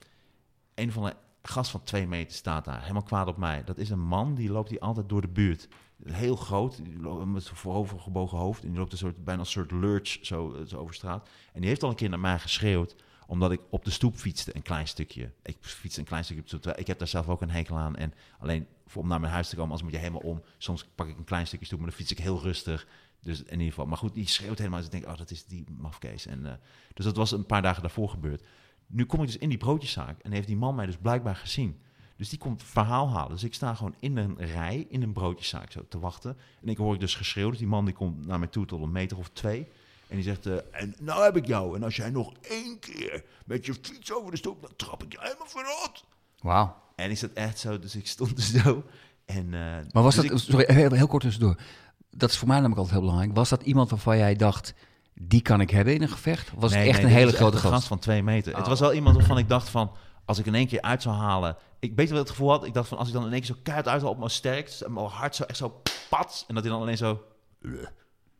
Een van de gast van twee meter staat daar, helemaal kwaad op mij. Dat is een man, die loopt hier altijd door de buurt. Heel groot, die met zijn voorovergebogen hoofd. En die loopt een soort, bijna een soort lurch zo, eh, zo over straat. En die heeft al een keer naar mij geschreeuwd omdat ik op de stoep fietste een klein stukje. Ik fietste een klein stukje op de stoep. Ik heb daar zelf ook een hekel aan. En alleen voor, om naar mijn huis te komen, als moet je helemaal om. Soms pak ik een klein stukje stoep, maar dan fiets ik heel rustig. Dus in ieder geval. Maar goed, die schreeuwt helemaal. Dus ik denk, oh, dat is die mafkees. En, eh, dus dat was een paar dagen daarvoor gebeurd. Nu kom ik dus in die broodjeszaak en heeft die man mij dus blijkbaar gezien. Dus die komt verhaal halen. Dus ik sta gewoon in een rij, in een broodjeszaak zo te wachten. En ik hoor ik dus geschreeuwd. Dus die man die komt naar mij toe tot een meter of twee. En die zegt, eh, en nou heb ik jou. En als jij nog één keer met je fiets over de stoep, dan trap ik je helemaal verrot. Wauw. En is dat echt zo? Dus ik stond er zo. En, eh, Maar was dus dat, ik- sorry, heel, heel kort tussendoor. Dat is voor mij namelijk altijd heel belangrijk. Was dat iemand waarvan jij dacht, die kan ik hebben in een gevecht? Was Nee, het echt nee, een hele grote gast? van twee meter. Het Oh. was wel iemand waarvan ik dacht van... Als ik in één keer uit zou halen... Ik weet wel het gevoel had. Ik dacht van als ik dan in één keer zo keihard uithaal op mijn sterkst... Mijn hart zo echt zo pats. En dat hij dan alleen zo... "Ugh."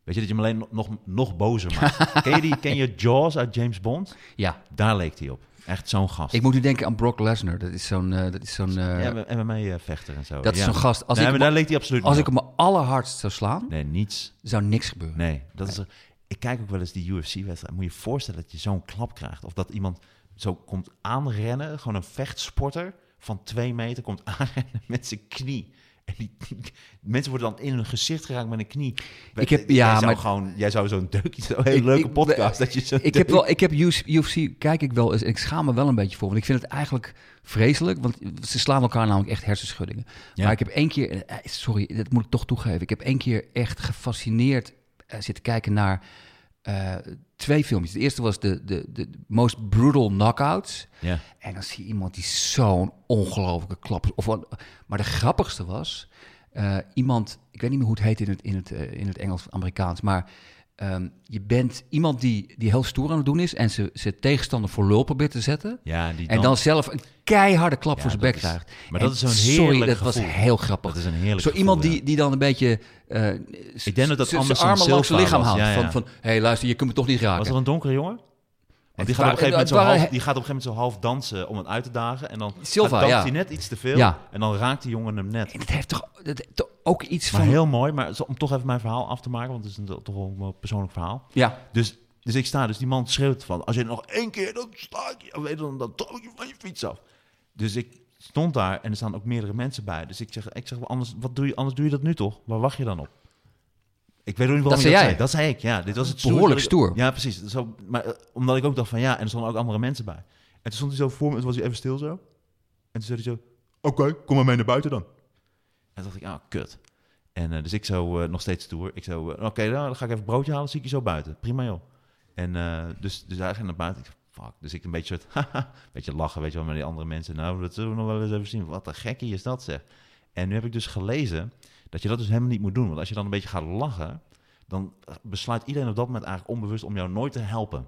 Weet je, dat je hem alleen nog, nog, bozer maakt. ken, je die, ken je Jaws uit James Bond? Ja, Daar leek hij op. Echt zo'n gast. ik moet nu denken aan Brock Lesnar. Dat is zo'n, eh, dat is zo'n, eh, ja, en MMA eh, vechter en zo. dat is zo'n gast. Als nee, ik, maar hem- daar leek hij absoluut als niet ik hem allerhardst zou slaan, op. Nee, niets. zou niks gebeuren. Nee, dat is er, ik kijk ook wel eens die UFC-wedstrijd. Moet je je voorstellen dat je zo'n klap krijgt. Of dat iemand zo komt aanrennen, gewoon een vechtsporter van twee meter komt aanrennen met zijn knie. En die, mensen worden dan in hun gezicht geraakt met een knie. Ik heb- jij ja, zou maar- gewoon, jij zou zo'n deukje, zo'n hele Ik- leuke ik- podcast, dat je zo Ik heb, wel, ik heb UFC, kijk ik wel eens, en ik schaam me wel een beetje voor, want ik vind het eigenlijk vreselijk, want ze slaan elkaar namelijk echt hersenschuddingen. Ja. Maar ik heb één keer, eh, sorry, dat moet ik toch toegeven, ik heb één keer echt gefascineerd eh, zitten kijken naar eh, twee filmpjes. De eerste was de, de, de Most Brutal Knockouts. Ja. En dan zie je iemand die zo'n ongelofelijke klap... Of, maar de grappigste was... eh, iemand, ik weet niet meer hoe het heet in het, in het, eh, in het Engels Amerikaans... maar ehm, je bent iemand die, die heel stoer aan het doen is... en ze, ze tegenstander voor lul probeert te zetten... Ja, die en dan zelf een keiharde klap Ja, voor zijn bek is- krijgt. maar En dat is zo'n Sorry, dat was heel grappig. Dat is een heerlijk Zo gevoel, iemand ja. die, die dan een beetje... eh, Ik denk dat dat Anderson zijn armen langs zijn lichaam haalt. ja. Van, van, hé, luister, je kunt me toch niet raken. Was dat een donkere jongen? Die gaat, op een gegeven moment het zo half, die gaat op een gegeven moment zo half dansen om het uit te dagen. En dan Silva, danst ja. hij net iets te veel. Ja. En dan raakt die jongen hem net. En dat heeft toch, ook iets Maar van... heel mooi, maar om toch even mijn verhaal af te maken, want het is een, toch wel een persoonlijk verhaal. Ja, Dus, dus ik sta, dus die man schreeuwt van, als je nog één keer, dan sta ik je, weet dan, dan trap ik je van je fiets af. Dus ik stond daar en er staan ook meerdere mensen bij. Dus ik zeg, ik zeg anders, wat doe je, anders doe je dat nu toch? Waar wacht je dan op? Ik weet ook niet waarom Dat zei dat jij? zei. Dat zei ik, ja. Dit was het Behoorlijk stoer. stoer. Ja, precies. Zo, maar eh, omdat ik ook dacht van, ja, en er stonden ook andere mensen bij. En toen stond hij zo voor me, en toen was hij even stil zo. En toen zei hij zo, oké, kom maar mee naar buiten dan. En toen dacht ik, ah, kut. En eh, dus ik zo eh, nog steeds stoer. Ik zo, oké, nou, dan ga ik even een broodje halen, zie ik je zo buiten. Prima joh. En dus, dus hij ging naar buiten. Ik fuck. Dus ik een beetje, soort, haha, beetje lachen, weet je wel, met die andere mensen. Nou, dat zullen we nog wel eens even zien. Wat een gekkie is dat zeg. En nu heb ik dus gelezen dat je dat dus helemaal niet moet doen. Want als je dan een beetje gaat lachen, dan besluit iedereen op dat moment eigenlijk onbewust om jou nooit te helpen.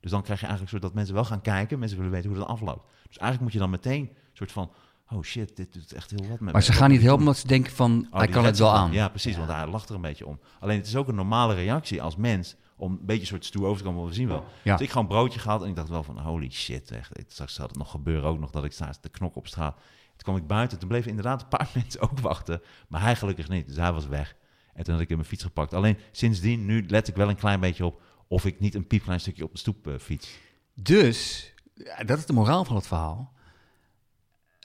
Dus dan krijg je eigenlijk soort dat mensen wel gaan kijken, mensen willen weten hoe dat afloopt. Dus eigenlijk moet je dan meteen soort van, oh shit, dit doet echt heel wat met maar ze gaan niet helpen omdat ze denken van, Oh, hij kan het wel aan. Ja, precies, want hij lacht er een beetje om. Alleen het is ook een normale reactie als mens om een beetje soort stoer over te komen, we zien wel. Ja. Dus ik gewoon een broodje gehad en ik dacht wel van, holy shit, echt. Straks zal het nog gebeuren ook nog dat ik sta te knokken op straat. Toen kwam ik buiten, toen bleven inderdaad een paar mensen ook wachten, maar hij gelukkig niet, dus hij was weg. En toen had ik in mijn fiets gepakt. Alleen sindsdien, nu let ik wel een klein beetje op of ik niet een piepklein stukje op de stoep eh, fiets. Dus, dat is de moraal van het verhaal.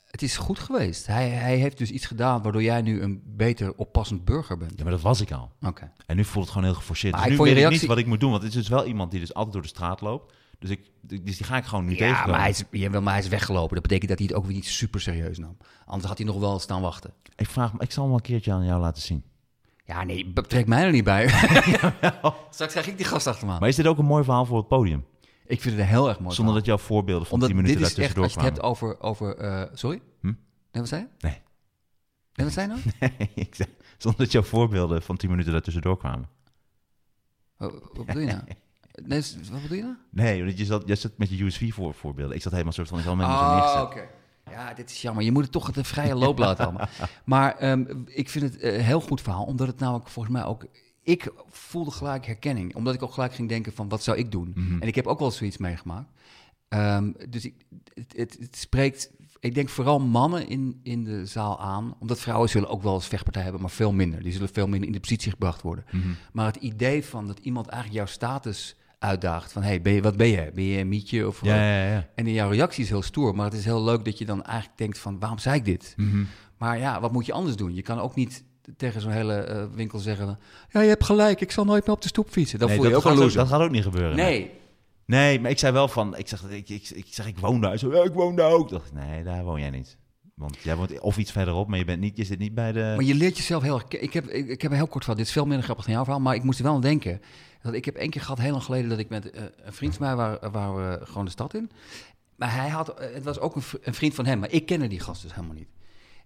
Het is goed geweest. Hij, hij heeft dus iets gedaan waardoor jij nu een beter oppassend burger bent. Ja, maar dat was ik al. Oké. En nu voelt het gewoon heel geforceerd. Maar Dus nu weet ik niet wat ik moet doen, want het is dus wel iemand die dus altijd door de straat loopt. Dus, ik, dus die ga ik gewoon nu Ja, tegenkomen. maar hij, is, ja, maar hij is weggelopen. Dat betekent dat hij het ook weer niet super serieus nam. Anders had hij nog wel staan wachten. Ik vraag ik zal hem een keertje aan jou laten zien. Ja, nee, betrek mij er niet bij. Straks krijg ik die gast achter me aan. Maar is dit ook een mooi verhaal voor het podium? Ik vind het heel erg mooi Zonder dat jouw voorbeelden van Omdat 10 minuten daartussendoor als je het kwamen. hebt over... over eh, sorry? Hm? Nee, wat zei je? Nee. Nee, wat zei je nou? Nee, ik zonder dat jouw voorbeelden van 10 minuten daartussendoor kwamen. Wat, wat bedoel je nou? Nee, wat bedoel je nou? Nee, want je zat, je zat met je USV voor, voorbeelden. Ik zat helemaal soort van, ik zal zo neergezet. oké. Ja, dit is jammer. Je moet het toch de vrije loop laten allemaal. Maar ehm, ik vind het een heel goed verhaal, omdat het namelijk volgens mij ook... Ik voelde gelijk herkenning, omdat ik ook gelijk ging denken van, wat zou ik doen? Mhm. En ik heb ook wel zoiets meegemaakt. Ehm, dus ik, het, het, het spreekt, ik denk vooral mannen in, in de zaal aan. Omdat vrouwen zullen ook wel eens vechtpartij hebben, maar veel minder. Die zullen veel minder in de positie gebracht worden. Mhm. Maar het idee van dat iemand eigenlijk jouw status uitdaagt. Van, hey, ben je, wat ben je? Ben je een mietje? Of, Ja, ja, ja. En in jouw reactie is heel stoer. Maar het is heel leuk dat je dan eigenlijk denkt van, waarom zei ik dit? Mhm. Maar ja, wat moet je anders doen? Je kan ook niet tegen zo'n hele eh, winkel zeggen... Ja, je hebt gelijk, ik zal nooit meer op de stoep fietsen. Dan Nee, voel je dat, ook een loser. dat gaat ook niet gebeuren. nee, Nee, maar ik zei wel van, ik zeg, ik, ik, ik, zeg, ik woon daar. Zo, ja, ik woon daar ook. Dacht, nee, daar woon jij niet. Want jij woont of iets verderop, maar je, bent niet, je zit niet bij de... Maar je leert jezelf heel erg... Ik heb, ik, ik heb een heel kort verhaal. Dit is veel minder grappig dan jouw verhaal. Maar ik moest er wel aan denken. Ik heb één keer gehad, heel lang geleden... dat ik met eh, een vriend van mij waren, we gewoon de stad in. Maar hij had... eh, Het was ook een, vri- een vriend van hem. Maar ik kende die gast dus helemaal niet.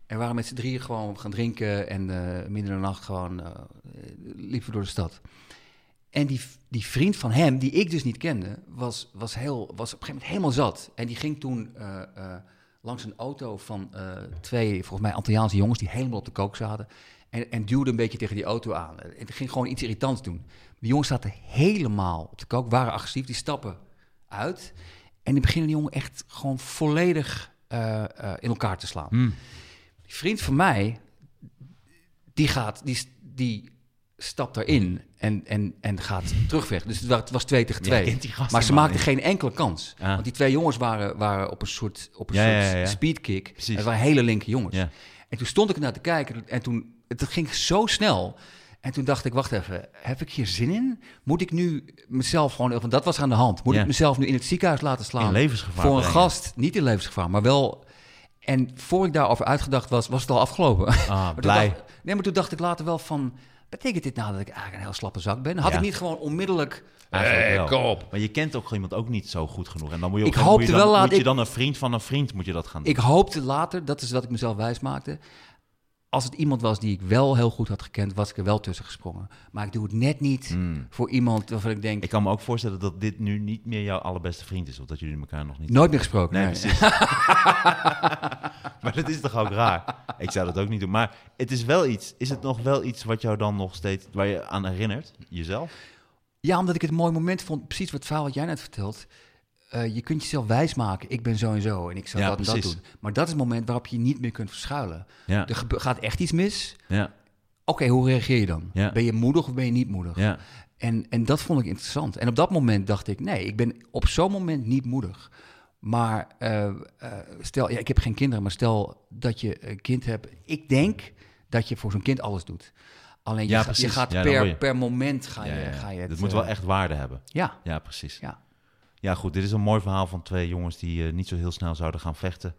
En we waren met z'n drieën gewoon gaan drinken. En eh midden in de nacht gewoon... eh, liepen door de stad. En die, die vriend van hem, die ik dus niet kende, was, was, heel, was op een gegeven moment helemaal zat. En die ging toen eh, eh, langs een auto van eh, twee, volgens mij, Antilliaanse jongens die helemaal op de kook zaten. En, en duwde een beetje tegen die auto aan. En ging gewoon iets irritants doen. Die jongens zaten helemaal op de kook, waren agressief, die stappen uit. En die beginnen die jongen echt gewoon volledig eh, eh, in elkaar te slaan. Hmm. Die vriend van mij, die gaat, die, die stapt erin en, en, en gaat terugweg. Dus het wa- het was twee tegen twee. gasten maar ze maakten geen enkele kans. Want die twee jongens waren, waren op een soort, op een Ja, soort speedkick. Het waren hele linker jongens. Ja. En toen stond ik naar te kijken en toen, het ging zo snel. En toen dacht ik, wacht even, heb ik hier zin in? Moet ik nu mezelf gewoon, want dat was aan de hand. Moet Ja. ik mezelf nu in het ziekenhuis laten slaan? In levensgevaar Voor een brengen. gast, niet in levensgevaar, maar wel... En voor ik daarover uitgedacht was, was het al afgelopen. Ah, blij. dacht- nee, maar toen dacht ik later wel van... Betekent dit nou dat ik eigenlijk een heel slappe zak ben? Had Ja. ik niet gewoon onmiddellijk... Kom op. Maar je kent ook iemand ook niet zo goed genoeg. En dan moet je, op Ik hoopte moet je dan, wel, laat moet je dan een vriend van een vriend moet je dat gaan doen. Ik hoopte later, dat is wat ik mezelf wijs maakte... Als het iemand was die ik wel heel goed had gekend, was ik er wel tussen gesprongen. Maar ik doe het net niet Hmm. voor iemand waarvan ik denk... Ik kan me ook voorstellen dat dit nu niet meer jouw allerbeste vriend is. Of dat jullie elkaar nog niet... Nooit meer gesproken. Nee, nee. precies. maar dat is toch ook raar? Ik zou dat ook niet doen. Maar het is wel iets. Is het nog wel iets wat jou dan nog steeds... Waar je aan herinnert? Jezelf? Ja, omdat ik het een mooi moment vond. Precies wat verhaal wat jij net vertelt. Eh, je kunt jezelf wijsmaken. Ik ben zo en zo en ik zal Ja, dat en dat doen. Maar dat is het moment waarop je niet meer kunt verschuilen. Ja. Er gaat echt iets mis. ja. Oké, hoe reageer je dan? Ben je moedig of ben je niet moedig? Ja. En, en dat vond ik interessant. En op dat moment dacht ik, nee, ik ben op zo'n moment niet moedig. Maar eh, eh, stel, ja, ik heb geen kinderen, maar stel dat je een kind hebt. Ik denk dat je voor zo'n kind alles doet. Alleen je, Ja, gaat Ja, je. per, per moment ga je, Ja, ga je het... Het moet wel echt waarde hebben. Ja, Ja, precies. ja. Ja, goed. Dit is een mooi verhaal van twee jongens die eh, niet zo heel snel zouden gaan vechten.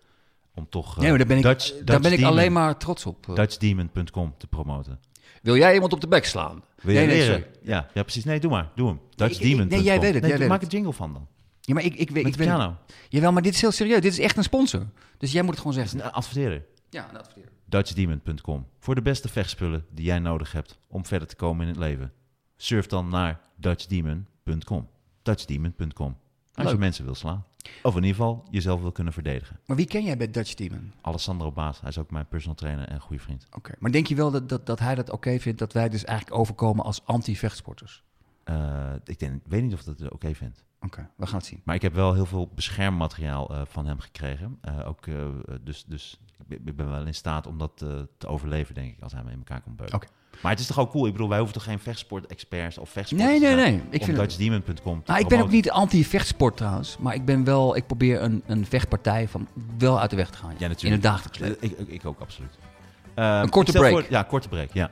Om toch eh, Nee, maar daar ben ik, Dutch, daar Dutch ben ik alleen maar trots op. DutchDemon.com te promoten. Wil jij iemand op de bek slaan? Wil je nee, leren? ja, ja, precies. Nee, doe maar. Doe hem. DutchDemon.com. nee, jij weet het, Nee, jij weet maak het. een jingle van dan. Ja, maar ik, ik, weet- ik piano. Jawel, maar dit is heel serieus. Dit is echt een sponsor. Dus jij moet het gewoon zeggen. een adverteren. Ja, een adverteer. DutchDemon.com. Voor de beste vechtspullen die jij nodig hebt om verder te komen in het leven. Surf dan naar DutchDemon.com. DutchDemon.com. Als je mensen wil slaan. Of in ieder geval jezelf wil kunnen verdedigen. Maar wie ken jij bij Dutch Demon? Alessandro Baas, hij is ook mijn personal trainer en goede vriend. Oké. Maar denk je wel dat, dat, dat hij dat oké vindt dat wij dus eigenlijk overkomen als anti-vechtsporters? Eh, ik denk, weet niet of dat het oké vindt. Oké, we gaan het zien. Maar ik heb wel heel veel beschermmateriaal eh, van hem gekregen. Eh, ook, dus dus ik, ben, wel in staat om dat te overleven, denk ik, als hij me in elkaar komt beuken. Oké. Maar het is toch ook cool? Ik bedoel, wij hoeven toch geen vechtsport-experts of vechtsporters Nee, nee, nee. Ik vind DutchDemon.com Nou, ik ben ook niet anti-vechtsport trouwens, maar ik ben wel, ik probeer een, een vechtpartij van wel uit de weg te gaan. Ja, natuurlijk. In het dagelijks leven. Ik, ik, ik ook, absoluut. Eh, Een korte break. Voor, ja, korte break, ja.